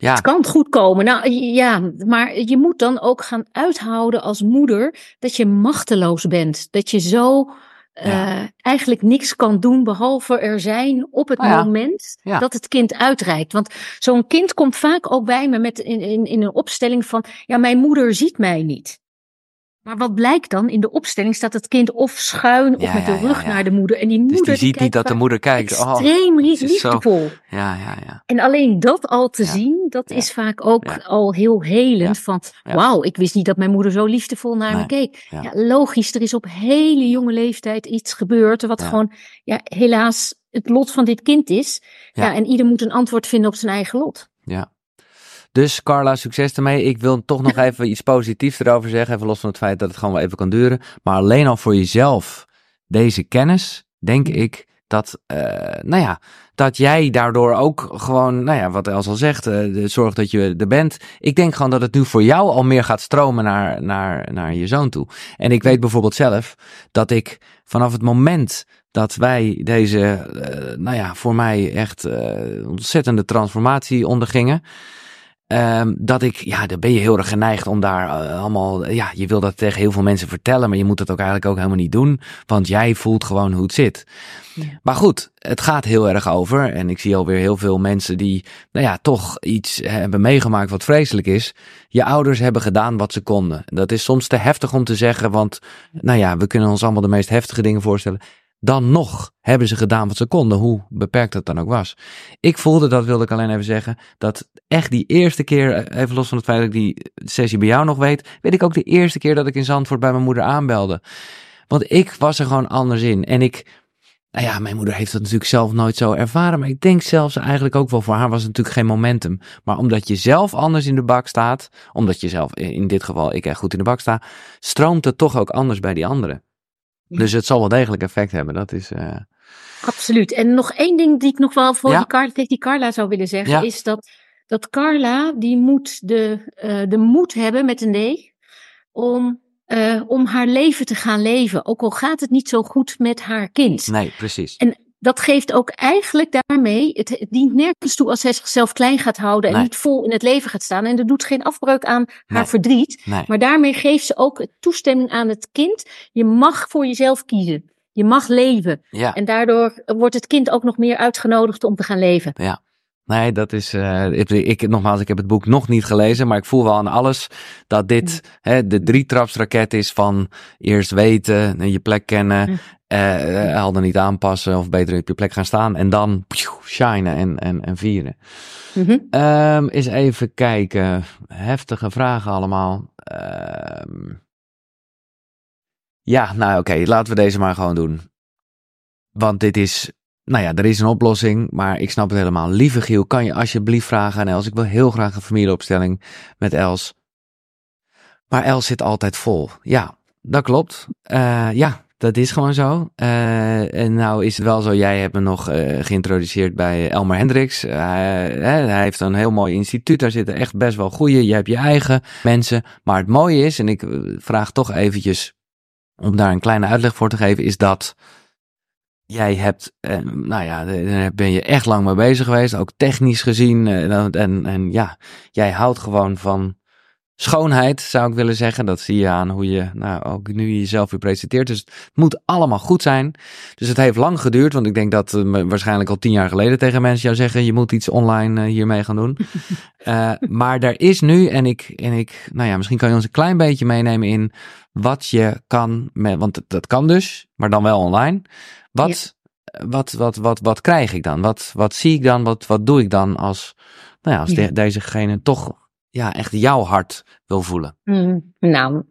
ja, Het kan goed komen. Nou ja, maar je moet dan ook gaan uithouden als moeder dat je machteloos bent. Dat je zo Ja. uh, eigenlijk niks kan doen behalve er zijn op het ja. moment Ja. dat het kind uitreikt. Want zo'n kind komt vaak ook bij me met in, in, in een opstelling van ja, mijn moeder ziet mij niet. Maar wat blijkt dan? In de opstelling staat het kind of schuin of Ja, met de ja, rug ja. naar de moeder. En die moeder dus die ziet niet dat de moeder kijkt. Oh, extreem zo- liefdevol. ja, ja, ja. En alleen dat al te zien, dat is vaak ook al heel helend. Van wauw, ik wist niet dat mijn moeder zo liefdevol naar me keek. Ja. Logisch, er is op hele jonge leeftijd iets gebeurd. Wat gewoon, ja, helaas het lot van dit kind is. Ja. en ieder moet een antwoord vinden op zijn eigen lot. Ja. Dus Carla, succes ermee. Ik wil toch nog even iets positiefs erover zeggen. Even los van het feit dat het gewoon wel even kan duren. Maar alleen al voor jezelf deze kennis, denk ik dat, uh, nou ja, dat jij daardoor ook gewoon, nou ja, wat Els al zegt, uh, zorg dat je er bent. Ik denk gewoon dat het nu voor jou al meer gaat stromen naar, naar, naar je zoon toe. En ik weet bijvoorbeeld zelf dat ik vanaf het moment dat wij deze, uh, nou ja, voor mij echt ontzettende transformatie ondergingen. Um, dat ik, ja, dan ben je heel erg geneigd om daar uh, allemaal, ja, je wil dat tegen heel veel mensen vertellen, maar je moet het ook eigenlijk ook helemaal niet doen, want jij voelt gewoon hoe het zit. Ja. Maar goed, het gaat heel erg over en ik zie alweer heel veel mensen die, nou ja, toch iets hebben meegemaakt wat vreselijk is. Je ouders hebben gedaan wat ze konden. Dat is soms te heftig om te zeggen, want, nou ja, we kunnen ons allemaal de meest heftige dingen voorstellen dan nog hebben ze gedaan wat ze konden, hoe beperkt dat dan ook was. Ik voelde, dat wilde ik alleen even zeggen, dat echt die eerste keer, eh, even los van het feit dat ik die sessie bij jou nog weet, weet ik ook de eerste keer dat ik in Zandvoort bij mijn moeder aanbelde. Want ik was er gewoon anders in. En ik, nou ja, mijn moeder heeft dat natuurlijk zelf nooit zo ervaren, maar ik denk zelfs eigenlijk ook wel voor haar was het natuurlijk geen momentum. Maar omdat je zelf anders in de bak staat, omdat je zelf, in dit geval ik echt goed in de bak sta, stroomt het toch ook anders bij die anderen. Dus het zal wel degelijk effect hebben. Dat is. Uh... Absoluut. En nog één ding die ik nog wel voor ja. die, Carla, tegen die Carla zou willen zeggen, ja. is dat, dat Carla die moet de, uh, de moed hebben met een D om, uh, om haar leven te gaan leven. Ook al gaat het niet zo goed met haar kind. Nee, precies. En dat geeft ook eigenlijk daarmee, het, het, dient nergens toe als zij zichzelf klein gaat houden en nee. niet vol in het leven gaat staan. En dat doet geen afbreuk aan haar verdriet. Nee. Maar daarmee geeft ze ook toestemming aan het kind. Je mag voor jezelf kiezen. Je mag leven. Ja. En daardoor wordt het kind ook nog meer uitgenodigd om te gaan leven. Ja. Nee, dat is. Uh, ik, ik, nogmaals, ik heb het boek nog niet gelezen, maar ik voel wel aan alles dat dit mm. hè, de drietrapsraket is van eerst weten, je plek kennen, mm. Uh, helder niet aanpassen of beter op je plek gaan staan en dan shinen en, en, en vieren. Mm -hmm. um, eens even kijken. Heftige vragen allemaal. Um, ja, nou oké, okay, laten we deze maar gewoon doen. Want dit is nou ja, er is een oplossing, maar ik snap het helemaal. Lieve Giel, kan je alsjeblieft vragen aan Els? Ik wil heel graag een familieopstelling met Els. Maar Els zit altijd vol. Ja, dat klopt. Uh, ja, dat is gewoon zo. Uh, en nou is het wel zo, jij hebt me nog uh, geïntroduceerd bij Elmer Hendricks. hij heeft een heel mooi instituut, daar zitten echt best wel goede. Je hebt je eigen mensen. Maar het mooie is, en ik vraag toch eventjes om daar een kleine uitleg voor te geven, is dat jij hebt, eh, nou ja, daar ben je echt lang mee bezig geweest, ook technisch gezien. En, en, en, ja, jij houdt gewoon van schoonheid, zou ik willen zeggen. Dat zie je aan hoe je, nou, ook nu jezelf weer presenteert. Dus het moet allemaal goed zijn. Dus het heeft lang geduurd, want ik denk dat uh, waarschijnlijk al tien jaar geleden tegen mensen jou zeggen, je moet iets online uh, hiermee gaan doen. uh, maar er is nu, en ik, en ik, nou ja, misschien kan je ons een klein beetje meenemen in wat je kan, met, want dat kan dus, maar dan wel online. Wat, ja. wat, wat, wat, wat krijg ik dan? Wat, wat zie ik dan? Wat, wat doe ik dan als, nou ja, als ja. De, dezegene toch ja, echt jouw hart wil voelen? Mm, nou,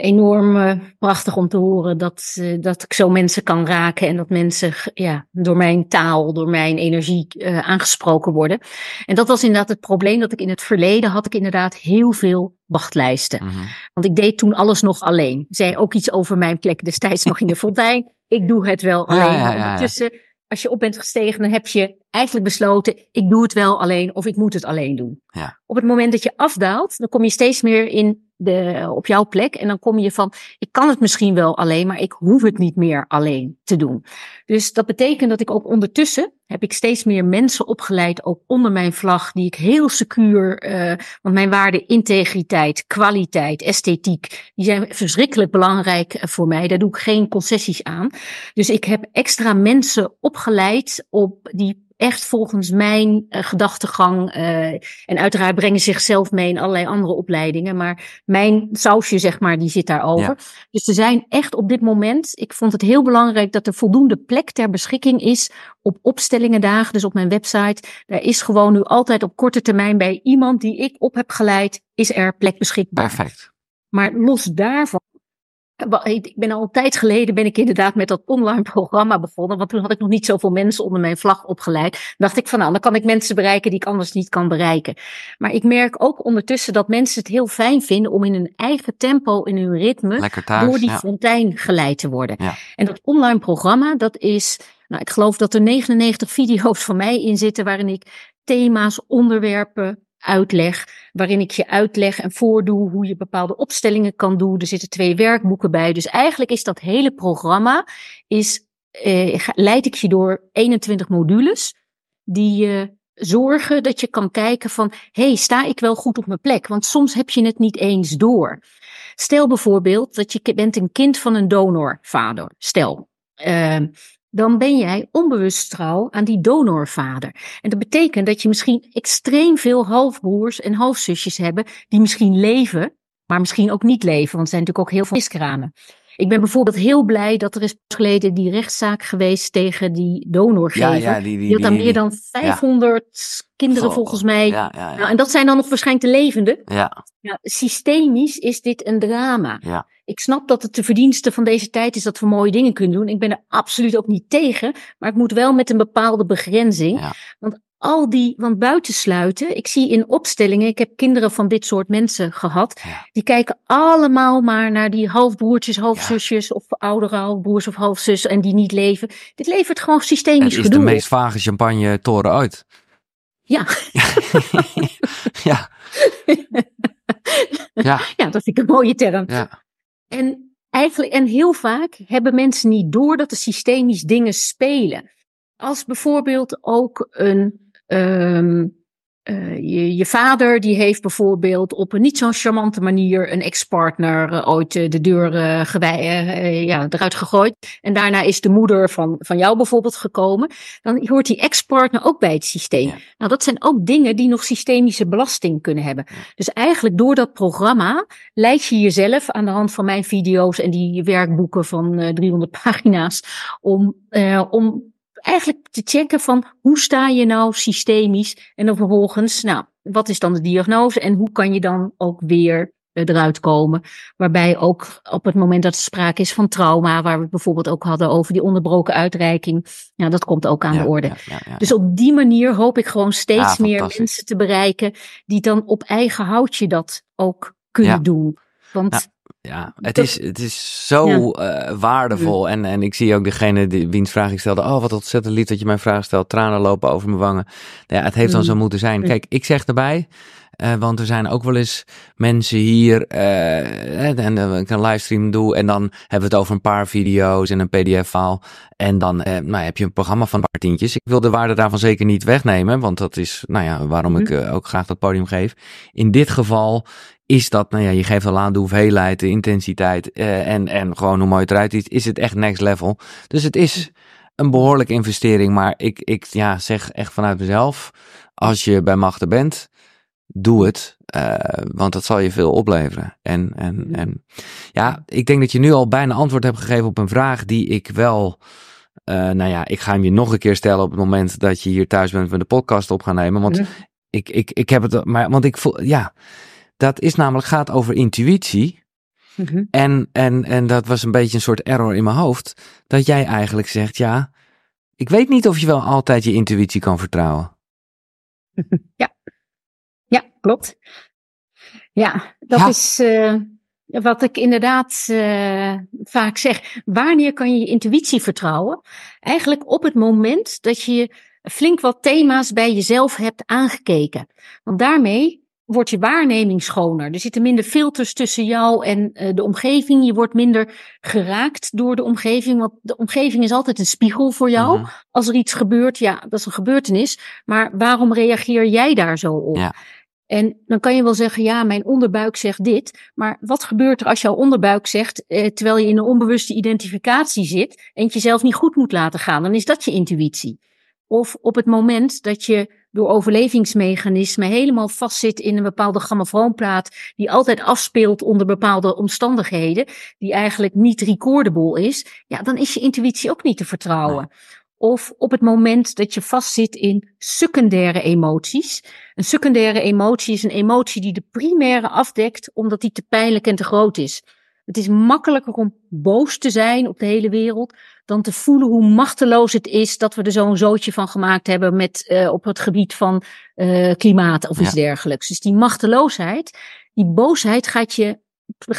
enorm uh, prachtig om te horen dat, uh, dat ik zo mensen kan raken en dat mensen ja, door mijn taal, door mijn energie uh, aangesproken worden. En dat was inderdaad het probleem dat ik in het verleden had ik inderdaad heel veel wachtlijsten. Mm -hmm. Want ik deed toen alles nog alleen. Zei ook iets over mijn plek destijds nog in de fontein. Ik doe het wel alleen. Ja, ja, ja, Ondertussen, als je op bent gestegen, dan heb je eigenlijk besloten, ik doe het wel alleen of ik moet het alleen doen. Op het moment dat je afdaalt, dan kom je steeds meer in de, op jouw plek. En dan kom je van, ik kan het misschien wel alleen, maar ik hoef het niet meer alleen te doen. Dus dat betekent dat ik ook ondertussen heb ik steeds meer mensen opgeleid, ook onder mijn vlag, die ik heel secuur, uh, want mijn waarden integriteit, kwaliteit, esthetiek, die zijn verschrikkelijk belangrijk voor mij. Daar doe ik geen concessies aan. Dus ik heb extra mensen opgeleid op die echt volgens mijn uh, gedachtegang. Uh, en uiteraard brengen zichzelf mee in allerlei andere opleidingen. Maar mijn sausje, zeg maar, die zit daarover. Ja. Dus er zijn echt op dit moment. Ik vond het heel belangrijk dat er voldoende plek ter beschikking is op opstellingendagen. Dus op mijn website. Daar is gewoon nu altijd op korte termijn bij iemand die ik op heb geleid, is er plek beschikbaar. Perfect. Maar los daarvan ik ben al een tijd geleden ben ik inderdaad met dat online programma begonnen. Want toen had ik nog niet zoveel mensen onder mijn vlag opgeleid. dacht ik van nou, dan kan ik mensen bereiken die ik anders niet kan bereiken. Maar ik merk ook ondertussen dat mensen het heel fijn vinden om in hun eigen tempo, in hun ritme, door die fontein geleid te worden. En dat online programma, dat is, nou ik geloof dat er 99 video's van mij in zitten waarin ik thema's, onderwerpen, uitleg, waarin ik je uitleg en voordoe hoe je bepaalde opstellingen kan doen. Er zitten twee werkboeken bij. Dus eigenlijk is dat hele programma, is, eh, leid ik je door 21 modules, die zorgen dat je kan kijken van, hey, sta ik wel goed op mijn plek? Want soms heb je het niet eens door. Stel bijvoorbeeld dat je bent een kind van een donorvader. Stel. Uh, dan ben jij onbewust trouw aan die donorvader. En dat betekent dat je misschien extreem veel halfbroers en halfzusjes hebben die misschien leven, maar misschien ook niet leven, want er zijn natuurlijk ook heel veel miskramen. Ik ben bijvoorbeeld heel blij dat er is geleden die rechtszaak geweest tegen die donorgever. Ja, ja, die, die, die, had dan meer dan 500 kinderen volgens mij. Ja, ja, nou, en dat zijn dan nog waarschijnlijk de levende. Ja. systemisch is dit een drama. Ja. Ik snap dat het de verdienste van deze tijd is dat we mooie dingen kunnen doen. Ik ben er absoluut ook niet tegen. Maar het moet wel met een bepaalde begrenzing. Want al die, want buitensluiten, ik zie in opstellingen, ik heb kinderen van dit soort mensen gehad, die kijken allemaal maar naar die halfbroertjes, halfzusjes ja. of oudere halfbroers of halfzus en die niet leven. Dit levert gewoon systemisch Het is de meest vage champagne toren uit. Ja. ja. ja. ja. dat vind ik een mooie term. Ja. En eigenlijk, en heel vaak hebben mensen niet door dat er systemisch dingen spelen. Als bijvoorbeeld ook een Um, uh, je, je, vader die heeft bijvoorbeeld op een niet zo'n charmante manier een ex-partner uh, ooit uh, de deur ja, eruit gegooid. En daarna is de moeder van, van jou bijvoorbeeld gekomen. Dan hoort die ex-partner ook bij het systeem. Nou, dat zijn ook dingen die nog systemische belasting kunnen hebben. Dus eigenlijk door dat programma leid je jezelf aan de hand van mijn video's en die werkboeken van 300 pagina's om, om eigenlijk te checken van hoe sta je nou systemisch en dan vervolgens, nou, wat is dan de diagnose en hoe kan je dan ook weer eh, eruit komen. Waarbij ook op het moment dat er sprake is van trauma, waar we het bijvoorbeeld ook hadden over die onderbroken uitreiking, ja, dat komt ook aan de orde. dus op die manier hoop ik gewoon steeds meer mensen te bereiken die dan op eigen houtje dat ook kunnen doen. Want ja, het, is, het is zo uh, waardevol. En, en ik zie ook degene die, wiens vraag ik stelde. Oh, wat ontzettend lief dat je mijn vraag stelt. Tranen lopen over mijn wangen. Ja, het heeft dan zo moeten zijn. Kijk, ik zeg erbij. Uh, want er zijn ook wel eens mensen hier. Uh, en ik een livestream doe. En dan hebben we het over een paar video's en een PDF-faal. En dan nou, heb je een programma van een paar tientjes. Ik wil de waarde daarvan zeker niet wegnemen. Want dat is, nou ja, waarom ik mhm. ook graag dat podium geef. In dit geval is dat, nou ja, je geeft al aan de hoeveelheid, de intensiteit uh, en, en gewoon hoe mooi het eruit ziet, is het echt next level. Dus het is een behoorlijke investering, maar ik, ik ja, zeg echt vanuit mezelf, als je bij machten bent, doe het, uh, want dat zal je veel opleveren. En, en, en ja, ik denk dat je nu al bijna antwoord hebt gegeven op een vraag die ik wel... Uh, nou ja, ik ga hem je nog een keer stellen op het moment dat je hier thuis bent we de podcast op gaan nemen. Want ik, ik, ik heb het, maar, want ik voel, ja, dat is namelijk gaat over intuïtie. Mhm. en, en, en dat was een beetje een soort error in mijn hoofd. Dat jij eigenlijk zegt, ja, ik weet niet of je wel altijd je intuïtie kan vertrouwen. Ja, ja klopt. Ja, dat is uh, wat ik inderdaad uh, vaak zeg. Wanneer kan je je intuïtie vertrouwen? Eigenlijk op het moment dat je flink wat thema's bij jezelf hebt aangekeken. Want daarmee wordt je waarneming schoner. Er zitten minder filters tussen jou en uh, de omgeving. Je wordt minder geraakt door de omgeving. Want de omgeving is altijd een spiegel voor jou. Mhm. Als er iets gebeurt, ja, dat is een gebeurtenis. Maar waarom reageer jij daar zo op? Ja. En dan kan je wel zeggen, ja, mijn onderbuik zegt dit. Maar wat gebeurt er als jouw onderbuik zegt, eh, terwijl je in een onbewuste identificatie zit en het jezelf niet goed moet laten gaan? Dan is dat je intuïtie. Of op het moment dat je door overlevingsmechanismen helemaal vastzit in een bepaalde grammofoonplaat die altijd afspeelt onder bepaalde omstandigheden, die eigenlijk niet recordable is, ja, dan is je intuïtie ook niet te vertrouwen. Of op het moment dat je vastzit in secundaire emoties. Een secundaire emotie is een emotie die de primaire afdekt omdat die te pijnlijk en te groot is. Het is makkelijker om boos te zijn op de hele wereld dan te voelen hoe machteloos het is dat we er zo'n zootje van gemaakt hebben met, uh, op het gebied van uh, klimaat of iets dergelijks. Dus die machteloosheid, die boosheid gaat je,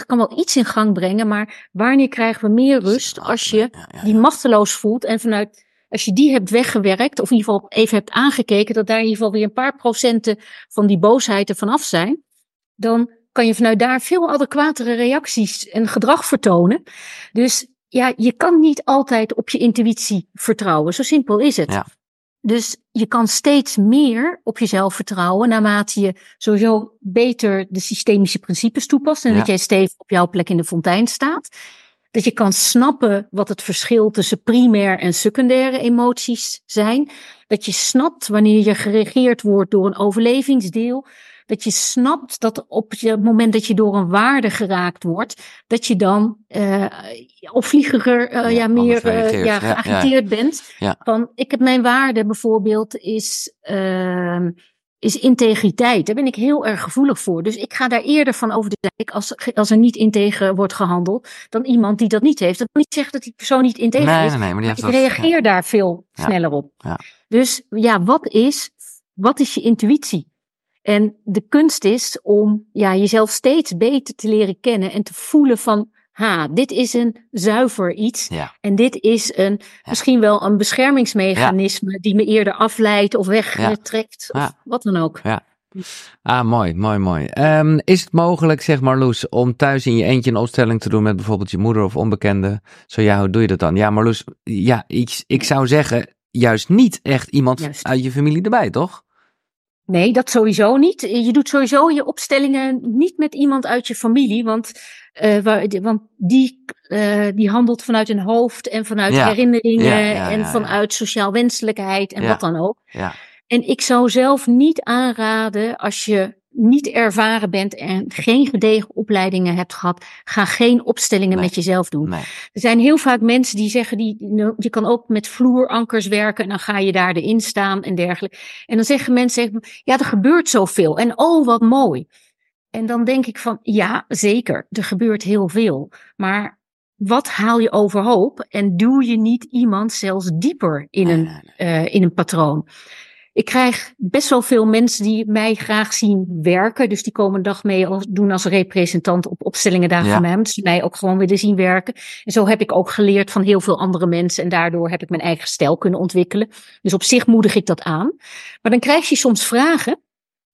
kan wel iets in gang brengen, maar wanneer krijgen we meer rust als je die machteloos voelt en vanuit als je die hebt weggewerkt, of in ieder geval even hebt aangekeken, dat daar in ieder geval weer een paar procenten van die boosheid er vanaf zijn, dan kan je vanuit daar veel adequatere reacties en gedrag vertonen. Dus ja, je kan niet altijd op je intuïtie vertrouwen. Zo simpel is het. Ja. Dus je kan steeds meer op jezelf vertrouwen naarmate je sowieso beter de systemische principes toepast en dat jij stevig op jouw plek in de fontein staat. Dat je kan snappen wat het verschil tussen primair en secundaire emoties zijn. Dat je snapt wanneer je geregeerd wordt door een overlevingsdeel dat je snapt dat op het moment dat je door een waarde geraakt wordt, dat je dan uh, opvliegiger, uh, ja, ja, meer uh, ja, geagiteerd ja, bent. Van, ik heb mijn waarde bijvoorbeeld is, uh, is integriteit. Daar ben ik heel erg gevoelig voor. Dus ik ga daar eerder van over de dijk als, als er niet integer wordt gehandeld dan iemand die dat niet heeft. Dat wil niet zeggen dat die persoon niet integer nee, is. Nee, nee, maar die heeft ik reageer daar veel sneller op. Dus ja, wat is, wat is je intuïtie? En de kunst is om ja, jezelf steeds beter te leren kennen en te voelen van, ha, dit is een zuiver iets. Ja. En dit is een, misschien wel een beschermingsmechanisme die me eerder afleidt of wegtrekt of wat dan ook. Ja. Ah, mooi, mooi, mooi. Um, is het mogelijk, zeg Marloes, om thuis in je eentje een opstelling te doen met bijvoorbeeld je moeder of onbekende? Zo ja, hoe doe je dat dan? Ja, Marloes, ja, ik, ik zou zeggen, juist niet echt iemand uit je familie erbij, toch? Nee, dat sowieso niet. Je doet sowieso je opstellingen niet met iemand uit je familie, want, uh, waar, want die, uh, die handelt vanuit een hoofd en vanuit herinneringen en vanuit sociaal wenselijkheid en wat dan ook. En ik zou zelf niet aanraden als je niet ervaren bent en geen gedegen opleidingen hebt gehad, ga geen opstellingen met jezelf doen. Er zijn heel vaak mensen die zeggen, die, je kan ook met vloerankers werken en dan ga je daar erin staan en dergelijke. En dan zeggen mensen, ja, er gebeurt zoveel en oh, wat mooi. En dan denk ik van, ja, zeker, er gebeurt heel veel. Maar wat haal je overhoop en doe je niet iemand zelfs dieper in een, uh, in een patroon? Ik krijg best wel veel mensen die mij graag zien werken. Dus die komen een dag mee als, doen als representant op opstellingen daar ja. van mij. Dus die mij ook gewoon willen zien werken. En zo heb ik ook geleerd van heel veel andere mensen. En daardoor heb ik mijn eigen stijl kunnen ontwikkelen. Dus op zich moedig ik dat aan. Maar dan krijg je soms vragen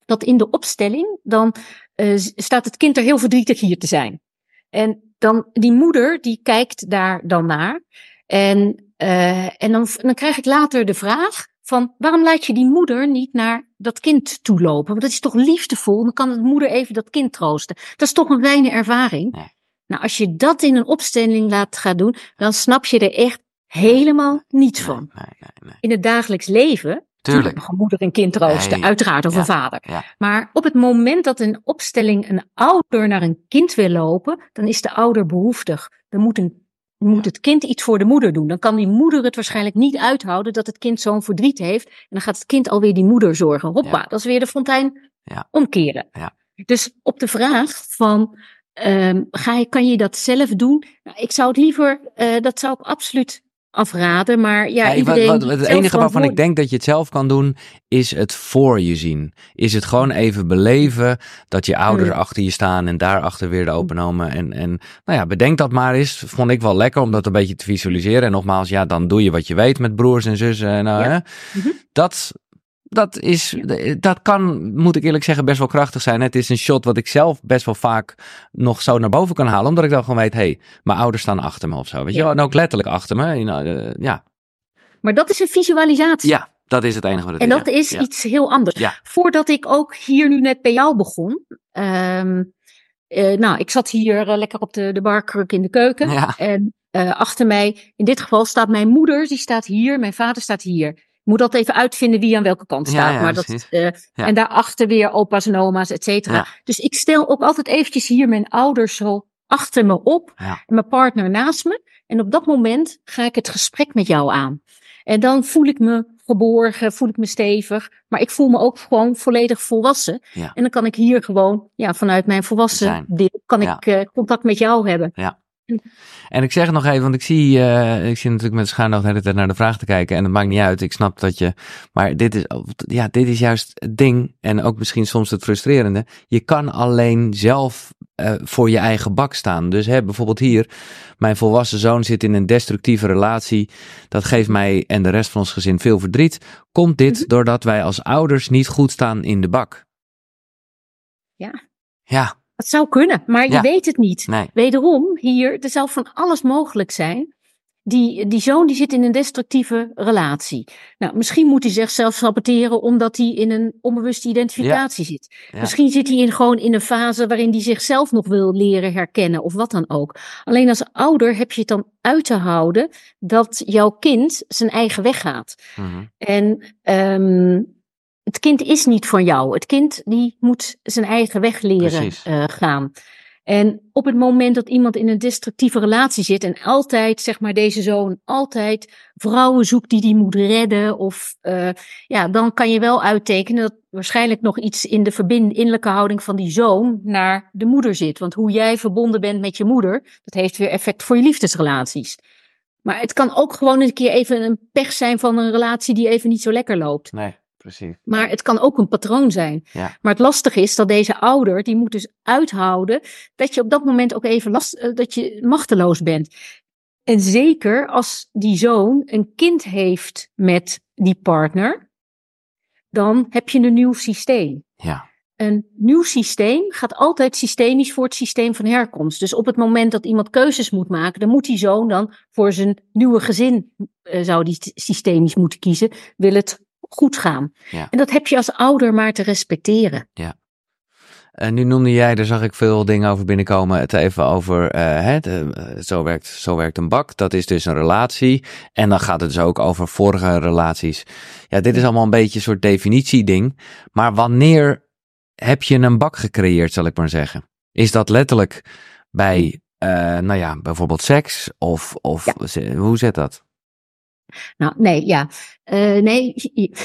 dat in de opstelling dan uh, staat het kind er heel verdrietig hier te zijn. En dan die moeder die kijkt daar dan naar. En, uh, en dan, dan krijg ik later de vraag van waarom laat je die moeder niet naar dat kind toelopen? Want dat is toch liefdevol? Dan kan de moeder even dat kind troosten. Dat is toch een kleine ervaring. Nou, als je dat in een opstelling laat gaan doen, dan snap je er echt helemaal niets van. Nee, nee, in het dagelijks leven Tuurlijk. Een moeder en kind troosten, uiteraard, of een vader. Maar op het moment dat een opstelling een ouder naar een kind wil lopen, dan is de ouder behoeftig. Er moet een moet het kind iets voor de moeder doen. Dan kan die moeder het waarschijnlijk niet uithouden dat het kind zo'n verdriet heeft. En dan gaat het kind alweer die moeder zorgen. Hoppa, dat is weer de fontein ja. omkeren. Ja. Dus op de vraag van, um, ga je, kan je dat zelf doen? Nou, ik zou het liever, uh, dat zou ik absoluut afraden. Maar ja, iedereen wat, wat, het enige waarvan ik denk dat je het zelf kan doen, is het voor je zien. Is het gewoon even beleven dat je ouders mm. achter je staan en daarachter weer de mm. openomen. En, en nou ja, bedenk dat maar eens. Vond ik wel lekker om dat een beetje te visualiseren. En nogmaals, ja, dan doe je wat je weet met broers en zussen. En, uh, ja. hè? Dat dat is, dat kan, moet ik eerlijk zeggen, best wel krachtig zijn. Het is een shot wat ik zelf best wel vaak nog zo naar boven kan halen. Omdat ik dan gewoon weet, hé, hey, mijn ouders staan achter me of zo. Weet je wel? En ook letterlijk achter me. Uh, ja. Maar dat is een visualisatie. Ja, dat is het enige wat het en is. En dat is iets heel anders. Ja. Voordat ik ook hier nu net bij jou begon. Um, uh, nou, ik zat hier uh, lekker op de, de barkruk in de keuken. Ja. En achter mij, in dit geval staat mijn moeder, die staat hier. Mijn vader staat hier moet dat even uitvinden wie aan welke kant staat. Ja, maar dat, uh, En daarachter weer opa's en oma's, et cetera. Dus ik stel ook altijd eventjes hier mijn ouders zo achter me op. En mijn partner naast me. En op dat moment ga ik het gesprek met jou aan. En dan voel ik me geborgen, voel ik me stevig. Maar ik voel me ook gewoon volledig volwassen. Ja. En dan kan ik hier gewoon, ja, vanuit mijn volwassen Zijn. deel, kan Ja. ik eh, contact met jou hebben. En ik zeg het nog even, want ik zie, eh, ik zie natuurlijk met schuin de hele tijd naar de vraag te kijken. En het maakt niet uit. Ik snap dat je. Maar dit is, ja, dit is juist het ding. En ook misschien soms het frustrerende. Je kan alleen zelf eh, voor je eigen bak staan. Dus hè, bijvoorbeeld hier, mijn volwassen zoon zit in een destructieve relatie. Dat geeft mij en de rest van ons gezin veel verdriet. Komt dit Mhm. doordat wij als ouders niet goed staan in de bak? Ja. Ja, Dat zou kunnen, maar je weet het niet. nee. Wederom, hier, er zou van alles mogelijk zijn. Die, die zoon die zit in een destructieve relatie. Nou, misschien moet hij zichzelf saboteren omdat hij in een onbewuste identificatie zit. Ja. Misschien zit hij in, gewoon in een fase waarin hij zichzelf nog wil leren herkennen of wat dan ook. Alleen als ouder heb je het dan uit te houden dat jouw kind zijn eigen weg gaat. Mhm. En ehm, het kind is niet van jou. Het kind die moet zijn eigen weg leren eh, gaan. En op het moment dat iemand in een destructieve relatie zit en altijd, zeg maar, deze zoon altijd vrouwen zoekt die die moet redden, of eh, ja, dan kan je wel uittekenen dat waarschijnlijk nog iets in de verbind, innerlijke houding van die zoon naar de moeder zit. Want hoe jij verbonden bent met je moeder, dat heeft weer effect voor je liefdesrelaties. Maar het kan ook gewoon een keer even een pech zijn van een relatie die even niet zo lekker loopt. Nee, precies. Maar het kan ook een patroon zijn. Ja. Maar het lastige is dat deze ouder, die moet dus uithouden dat je op dat moment ook even last, eh, dat je machteloos bent. En zeker als die zoon een kind heeft met die partner, dan heb je een nieuw systeem. Ja. Een nieuw systeem gaat altijd systemisch voor het systeem van herkomst. Dus op het moment dat iemand keuzes moet maken, dan moet die zoon dan voor zijn nieuwe gezin, eh, zou die systemisch moeten kiezen, wil het goed gaan. Ja. En dat heb je als ouder maar te respecteren. En nu noemde jij, daar zag ik veel dingen over binnenkomen, het even over, eh, zo, werkt, zo werkt een bak. Dat is dus een relatie. En dan gaat het dus ook over vorige relaties. Ja, dit is allemaal een beetje een soort definitieding. Maar wanneer heb je een bak gecreëerd, zal ik maar zeggen? Is dat letterlijk bij, eh, nou ja, bijvoorbeeld seks? Of, of Ja. hoe zit dat? Nou, nee, ja. Eh, nee.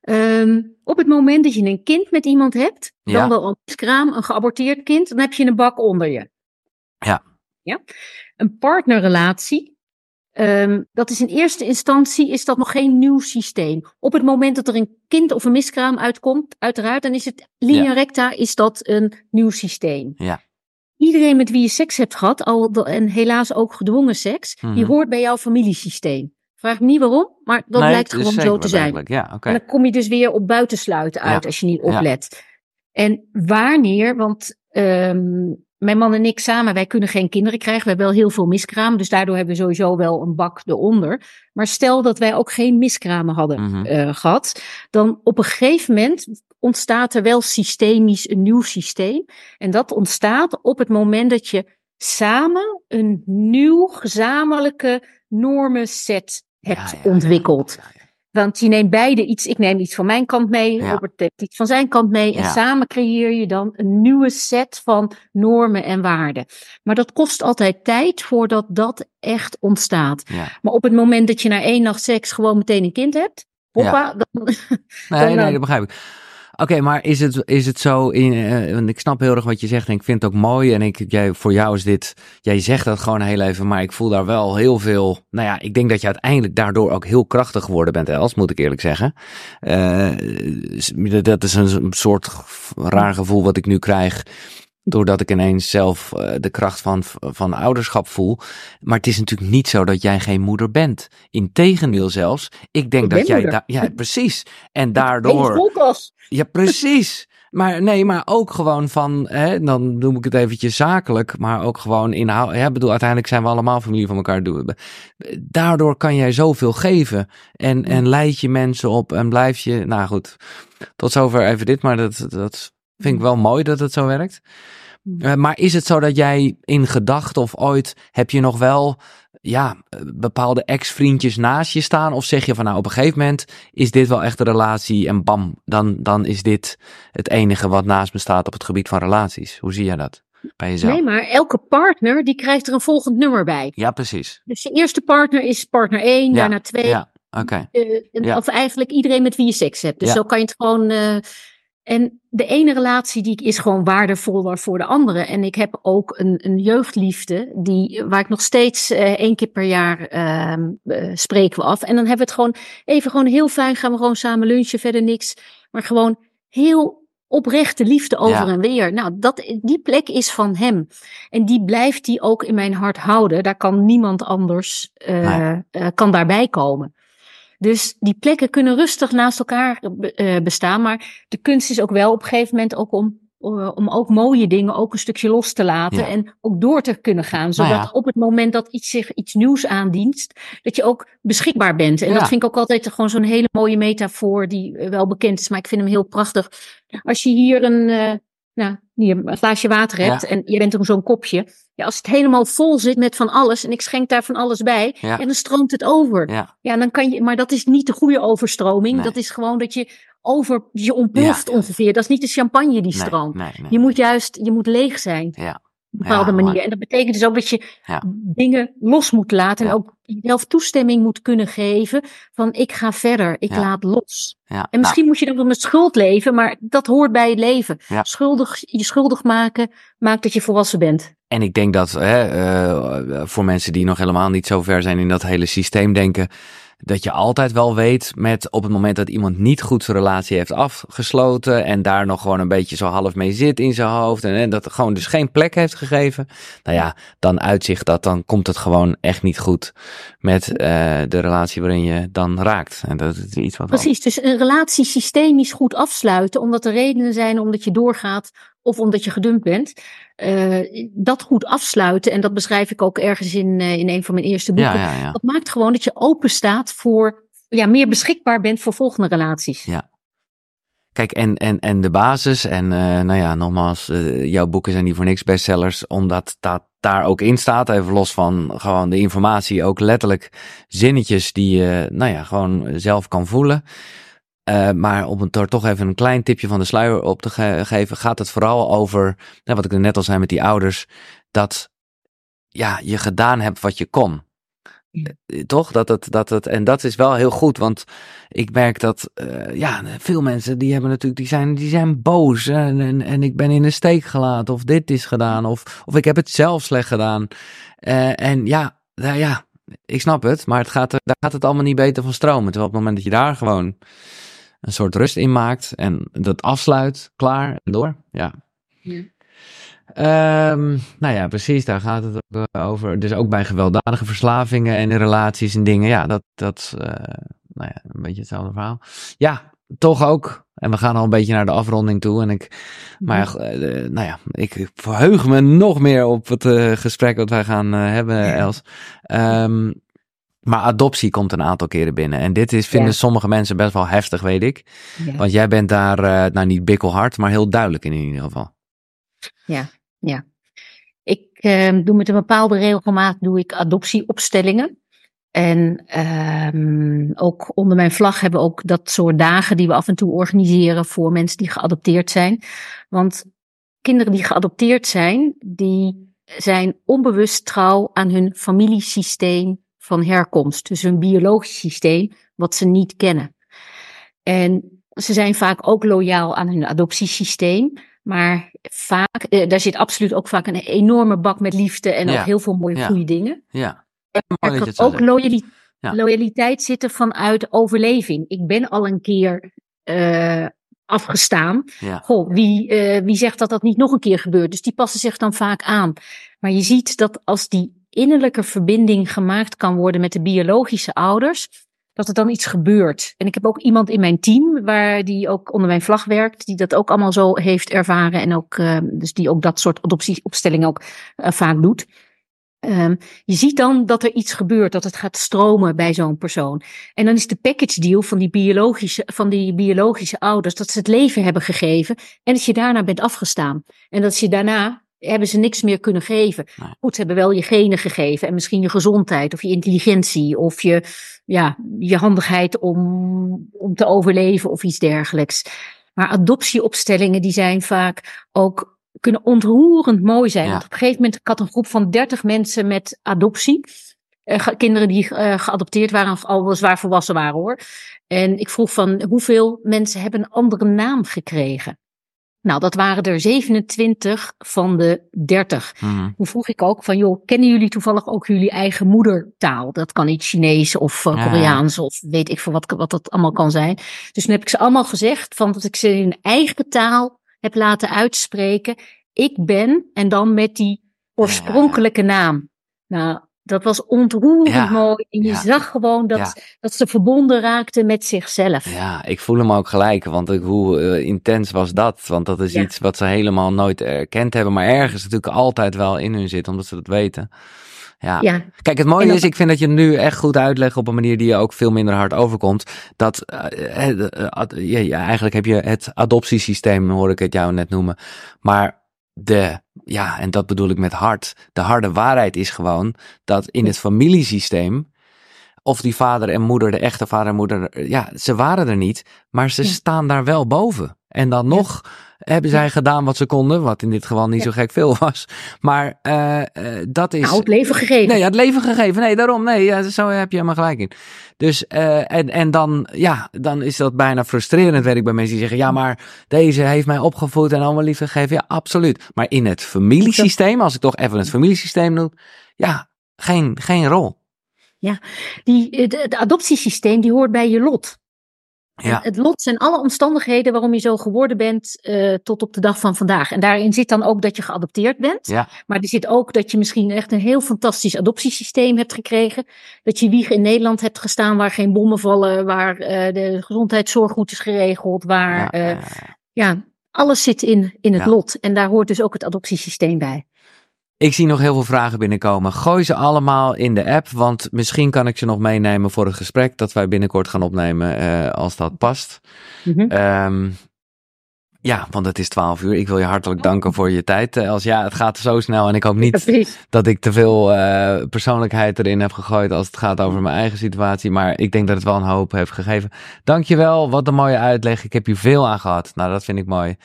Ehm, op het moment dat je een kind met iemand hebt, dan wel een miskraam, een geaborteerd kind, dan heb je een bak onder je. Ja. Ja. Een partnerrelatie, ehm, dat is in eerste instantie is dat nog geen nieuw systeem. Op het moment dat er een kind of een miskraam uitkomt, uiteraard, dan is het linea Ja. recta, is dat een nieuw systeem. Ja. Iedereen met wie je seks hebt gehad, al, en helaas ook gedwongen seks, die Mhm. hoort bij jouw familiesysteem. Vraag me niet waarom, maar dat Nee, is gewoon zo te zijn. Ja. En dan kom je dus weer op buitensluiten uit Ja. als je niet Ja. oplet. En wanneer, want ehm, mijn man en ik samen, wij kunnen geen kinderen krijgen. We hebben wel heel veel miskramen, dus daardoor hebben we sowieso wel een bak eronder. Maar stel dat wij ook geen miskramen hadden Mhm. eh, gehad, dan op een gegeven moment ontstaat er wel systemisch een nieuw systeem. En dat ontstaat op het moment dat je samen een nieuw gezamenlijke normenset hebt Ja, ja, ja. ontwikkeld. Ja. Want je neemt beide iets, ik neem iets van mijn kant mee, Ja. Robert heeft iets van zijn kant mee. En samen creëer je dan een nieuwe set van normen en waarden. Maar dat kost altijd tijd voordat dat echt ontstaat. Ja. Maar op het moment dat je na één nacht seks gewoon meteen een kind hebt, hoppa, dan, Nee, Dan, nee, eh, dat begrijp ik. Oké, maar is het, is het zo, eh, want ik snap heel erg wat je zegt en ik vind het ook mooi. En ik, jij, voor jou is dit, jij zegt dat gewoon heel even, maar ik voel daar wel heel veel. Nou ja, ik denk dat je uiteindelijk daardoor ook heel krachtig geworden bent, Els, moet ik eerlijk zeggen. Eh, dat is een soort raar gevoel wat ik nu krijg. Doordat ik ineens zelf eh, de kracht van, van ouderschap voel. Maar het is natuurlijk niet zo dat jij geen moeder bent. Integendeel zelfs. Ik denk Ik dat jij. Ja, precies. En daardoor. Ja, precies. Maar nee, maar ook gewoon van, hè, dan noem ik het eventjes zakelijk, maar ook gewoon inhoud. Ja, bedoel, uiteindelijk zijn we allemaal familie van elkaar. Daardoor kan jij zoveel geven en, en leid je mensen op en blijf je, nou goed, tot zover even dit, maar dat, dat vind ik wel mooi dat het zo werkt. Uh, maar is het zo dat jij in gedachten of ooit heb je nog wel ja, bepaalde ex-vriendjes naast je staan? Of zeg je van nou op een gegeven moment is dit wel echt een relatie en bam, dan, dan is dit het enige wat naast me staat op het gebied van relaties. Hoe zie jij dat bij jezelf? Nee, maar elke partner die krijgt er een volgend nummer bij. Ja, precies. Dus je eerste partner is partner 1, Ja, daarna 2, Ja, Oké. Eh, Ja. Of eigenlijk iedereen met wie je seks hebt. Dus Ja. zo kan je het gewoon. eh, en de ene relatie die is gewoon waardevoller voor de andere. En ik heb ook een, een jeugdliefde die, waar ik nog steeds eh, één keer per jaar eh, spreken we af. En dan hebben we het gewoon even gewoon heel fijn. Gaan we gewoon samen lunchen, verder niks. Maar gewoon heel oprechte liefde over Ja. en weer. Nou, dat, die plek is van hem. En die blijft hij ook in mijn hart houden. Daar kan niemand anders eh, Nee. kan daarbij komen. Dus die plekken kunnen rustig naast elkaar eh, bestaan. Maar de kunst is ook wel op een gegeven moment ook om, eh, om ook mooie dingen ook een stukje los te laten. Ja. En ook door te kunnen gaan. Zodat Nou ja. op het moment dat iets zich iets nieuws aandient, dat je ook beschikbaar bent. En Ja. dat vind ik ook altijd gewoon zo'n hele mooie metafoor die eh, wel bekend is. Maar ik vind hem heel prachtig. Als je hier een, eh, nou, hier een glaasje water hebt Ja. en je bent er zo'n kopje. Ja, als het helemaal vol zit met van alles en ik schenk daar van alles bij, Ja. en dan stroomt het over. Ja. Ja, dan kan je, maar dat is niet de goede overstroming. Nee. Dat is gewoon dat je over, je ontploft ongeveer. Dat is niet de champagne die stroomt. nee, nee. Je moet juist, je moet leeg zijn. Ja. Bepaalde Ja, manier. En dat betekent dus ook dat je Ja. dingen los moet laten. En ook jezelf toestemming moet kunnen geven. Van ik ga verder, ik laat los. En misschien moet je dan wel met schuld leven, maar dat hoort bij het leven. Schuldig, je schuldig maken maakt dat je volwassen bent. En ik denk dat hè, eh, voor mensen die nog helemaal niet zo ver zijn in dat hele systeem denken, dat je altijd wel weet met op het moment dat iemand niet goed zijn relatie heeft afgesloten en daar nog gewoon een beetje zo half mee zit in zijn hoofd en, dat gewoon dus geen plek heeft gegeven, nou ja, dan uitzicht dat, dan komt het gewoon echt niet goed met eh, de relatie waarin je dan raakt. En dat is iets wat Precies, dus een relatie systemisch goed afsluiten, omdat er redenen zijn omdat je doorgaat of omdat je gedumpt bent. Eh, dat goed afsluiten, en dat beschrijf ik ook ergens in, eh, in een van mijn eerste boeken. Ja, ja, ja. Dat maakt gewoon dat je open staat voor, ja, meer beschikbaar bent voor volgende relaties. Ja. Kijk, en, en, en de basis, en eh, nou ja, nogmaals, jouw boeken zijn niet voor niks bestsellers, omdat dat daar ook in staat, even los van gewoon de informatie, ook letterlijk zinnetjes die je, nou ja, gewoon zelf kan voelen. Eh, maar om het er toch even een klein tipje van de sluier op te ge- geven, gaat het vooral over, nou, wat ik er net al zei met die ouders, dat ja, je gedaan hebt wat je kon. Ja. Eh, Toch? Dat het, dat het, en dat is wel heel goed, want ik merk dat, eh, ja, veel mensen die hebben natuurlijk, die zijn, die zijn boos en, en, en ik ben in de steek gelaten, of dit is gedaan, of, of ik heb het zelf slecht gedaan. En ja, nou ja, ik snap het, maar het gaat er, daar gaat het allemaal niet beter van stromen. Terwijl op het moment dat je daar gewoon een soort rust in maakt en dat afsluit, klaar en door, ja. Ja. Ehm, nou ja, precies, daar gaat het ook eh, over. Dus ook bij gewelddadige verslavingen en relaties en dingen. Ja, dat, dat eh, nou ja, een beetje hetzelfde verhaal. Ja, toch ook. En we gaan al een beetje naar de afronding toe. En ik, maar ja, eh, nou ja, ik verheug me nog meer op het gesprek wat wij gaan hebben, Els. Ehm, maar adoptie komt een aantal keren binnen. En dit is, vinden Ja. sommige mensen best wel heftig, weet ik. Ja. Want jij bent daar, eh, nou niet bikkelhard, maar heel duidelijk in, in ieder geval. Ik eh, doe met een bepaalde regelmaat doe ik adoptieopstellingen. En ehm, ook onder mijn vlag hebben we ook dat soort dagen die we af en toe organiseren voor mensen die geadopteerd zijn. Want kinderen die geadopteerd zijn, die zijn onbewust trouw aan hun familiesysteem van herkomst. Dus hun biologisch systeem, wat ze niet kennen. En ze zijn vaak ook loyaal aan hun adoptiesysteem. Maar vaak, eh, daar zit absoluut ook vaak een enorme bak met liefde en Ja. ook heel veel mooie Ja. goede dingen. Ja. Er dat je kan ook zegt. loyali- Ja. loyaliteit zitten vanuit overleving. Ik ben al een keer eh, afgestaan. Ja. Goh, wie, eh, wie zegt dat dat niet nog een keer gebeurt? Dus die passen zich dan vaak aan. Maar je ziet dat als die innerlijke verbinding gemaakt kan worden met de biologische ouders, dat er dan iets gebeurt. En ik heb ook iemand in mijn team, waar die ook onder mijn vlag werkt, die dat ook allemaal zo heeft ervaren en ook, eh, dus die ook dat soort adoptieopstellingen ook eh, vaak doet. Ehm, je ziet dan dat er iets gebeurt, dat het gaat stromen bij zo'n persoon. En dan is de package deal van die biologische, van die biologische ouders dat ze het leven hebben gegeven en dat je daarna bent afgestaan. En dat je daarna hebben ze niks meer kunnen geven. Nee. Goed, ze hebben wel je genen gegeven en misschien je gezondheid of je intelligentie of je, ja, je handigheid om, om te overleven of iets dergelijks. Maar adoptieopstellingen die zijn vaak ook kunnen ontroerend mooi zijn. Ja. Want op een gegeven moment, ik had een groep van 30 mensen met adoptie. kinderen die geadopteerd waren, al zwaar volwassen waren hoor. En ik vroeg van hoeveel mensen hebben een andere naam gekregen? Nou, dat waren er 27 van de 30. Mm. Toen vroeg ik ook van, joh, kennen jullie toevallig ook jullie eigen moedertaal? Dat kan niet Chinees of uh, Koreaans of weet ik veel wat, wat dat allemaal kan zijn. Dus toen heb ik ze allemaal gezegd van dat ik ze in eigen taal heb laten uitspreken. Ik ben, en dan met die oorspronkelijke naam. Nou, dat was ontroerend mooi. En je zag gewoon dat, dat ze verbonden raakten met zichzelf. Ja, ik voel hem ook gelijk. Want hoe uh, intens was dat? Want dat is iets wat ze helemaal nooit erkend hebben. Maar ergens natuurlijk altijd wel in hun zit, omdat ze dat weten. Ja. ja. Kijk, het mooie is, ik vind dat je nu echt goed uitlegt op een manier die je ook veel minder hard overkomt. Dat uh, uh, ja, eigenlijk heb je het adoptiesysteem, hoor ik het jou net noemen. Maar de, ja, en dat bedoel ik met hard. De harde waarheid is gewoon dat in het familiesysteem, of die vader en moeder, de echte vader en moeder, ja, ze waren er niet, maar ze staan daar wel boven. En dan nog hebben zij gedaan wat ze konden, wat in dit geval niet zo gek veel was. Maar uh, uh, dat is. Nou, het leven gegeven. Nee, het leven gegeven. Nee, daarom. Nee, ja, zo heb je helemaal gelijk in. Dus, uh, en, en dan, ja, dan is dat bijna frustrerend, weet ik bij mensen die zeggen: ja, maar deze heeft mij opgevoed en allemaal liefde gegeven. Ja, absoluut. Maar in het familiesysteem, als ik toch even het familiesysteem noem, ja, geen, geen rol. Ja, die, het, het adoptiesysteem die hoort bij je lot. Ja. Het lot zijn alle omstandigheden waarom je zo geworden bent uh, tot op de dag van vandaag. En daarin zit dan ook dat je geadopteerd bent. Ja. Maar er zit ook dat je misschien echt een heel fantastisch adoptiesysteem hebt gekregen. Dat je wieg in Nederland hebt gestaan waar geen bommen vallen, waar uh, de gezondheidszorg goed is geregeld, waar ja, uh, ja alles zit in, in het lot. En daar hoort dus ook het adoptiesysteem bij. Ik zie nog heel veel vragen binnenkomen. Gooi ze allemaal in de app, want misschien kan ik ze nog meenemen voor het gesprek dat wij binnenkort gaan opnemen uh, als dat past. Mm -hmm. ja, want het is 12 uur. Ik wil je hartelijk danken voor je tijd. Eh, als ja, het gaat zo snel en ik hoop niet dat ik te veel uh, persoonlijkheid erin heb gegooid als het gaat over mijn eigen situatie. Maar ik denk dat het wel een hoop heeft gegeven. Dankjewel, wat een mooie uitleg. Ik heb hier veel aan gehad. Nou, dat vind ik mooi.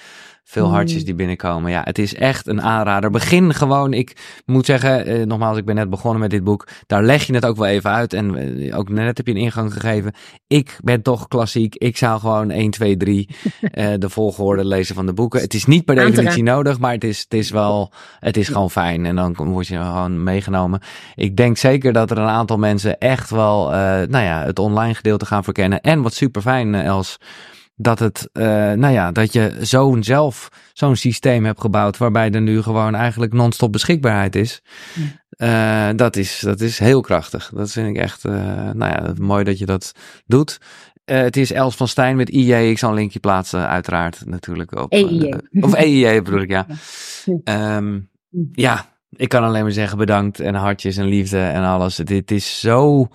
Veel mm. hartjes die binnenkomen. Ja, het is echt een aanrader. Begin gewoon. Ik moet zeggen, eh, nogmaals, ik ben net begonnen met dit boek. Daar leg je het ook wel even uit. En eh, ook net heb je een ingang gegeven. Ik ben toch klassiek. Ik zou gewoon 1, 2, 3 uh, de volgorde lezen van de boeken. Het is niet per definitie nodig, maar het is, het is wel, het is gewoon fijn. En dan word je gewoon meegenomen. Ik denk zeker dat er een aantal mensen echt wel, uh, nou ja, het online gedeelte gaan verkennen. En wat super fijn, uh, Els dat het, uh, nou ja, dat je zo'n zelf zo'n systeem hebt gebouwd waarbij er nu gewoon eigenlijk non-stop beschikbaarheid is. Ja. Uh, dat is. Dat is heel krachtig. Dat vind ik echt, uh, nou ja, mooi dat je dat doet. het is Els van Stijn met IJ. Ik zal een linkje plaatsen, uiteraard, natuurlijk. Op, EIJ. of EIJ bedoel ik, ja. Ja. Um, ja, ik kan alleen maar zeggen bedankt en hartjes en liefde en alles. Dit is zo,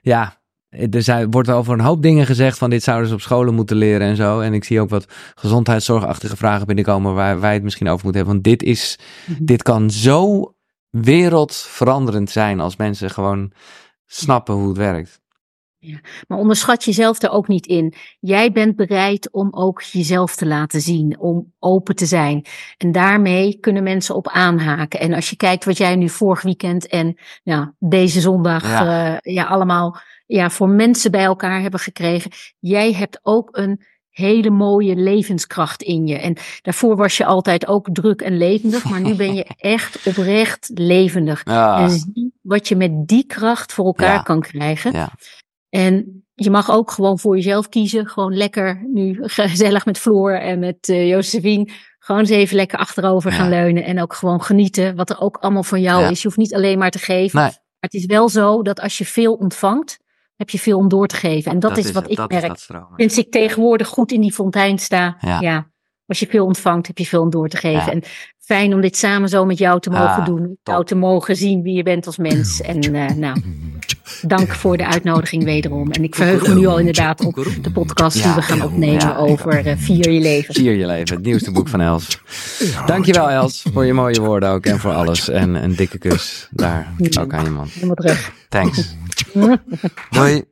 ja, er zijn, wordt over een hoop dingen gezegd van dit zouden ze op scholen moeten leren en zo. En ik zie ook wat gezondheidszorgachtige vragen binnenkomen waar wij het misschien over moeten hebben. Want dit is, mhm. dit kan zo wereldveranderend zijn als mensen gewoon snappen hoe het werkt. Ja, maar onderschat jezelf er ook niet in. Jij bent bereid om ook jezelf te laten zien, om open te zijn. En daarmee kunnen mensen op aanhaken. En als je kijkt wat jij nu vorig weekend en ja, deze zondag ja. Uh, ja allemaal ja, voor mensen bij elkaar hebben gekregen. Jij hebt ook een hele mooie levenskracht in je. En daarvoor was je altijd ook druk en levendig, maar nu ben je echt oprecht levendig. Ja. En zie wat je met die kracht voor elkaar kan krijgen. Ja. En je mag ook gewoon voor jezelf kiezen. Gewoon lekker nu gezellig met Floor en met uh, Josephine. Gewoon eens even lekker achterover gaan leunen. En ook gewoon genieten wat er ook allemaal van jou is. Je hoeft niet alleen maar te geven. Nee. Maar het is wel zo dat als je veel ontvangt, heb je veel om door te geven. En dat, is wat ik merk. Sinds ik tegenwoordig goed in die fontein sta, ja. Als je veel ontvangt, heb je veel om door te geven. En fijn om dit samen zo met jou te mogen doen. Jou te mogen zien wie je bent als mens. En uh, nou, dank voor de uitnodiging wederom. En ik verheug me nu al inderdaad op de podcast die we gaan opnemen over uh, Vier je leven. Vier je leven, het nieuwste boek van Els. Dankjewel Els, voor je mooie woorden ook en voor alles. En een dikke kus daar ook aan je man. Helemaal terug. Thanks. 喂。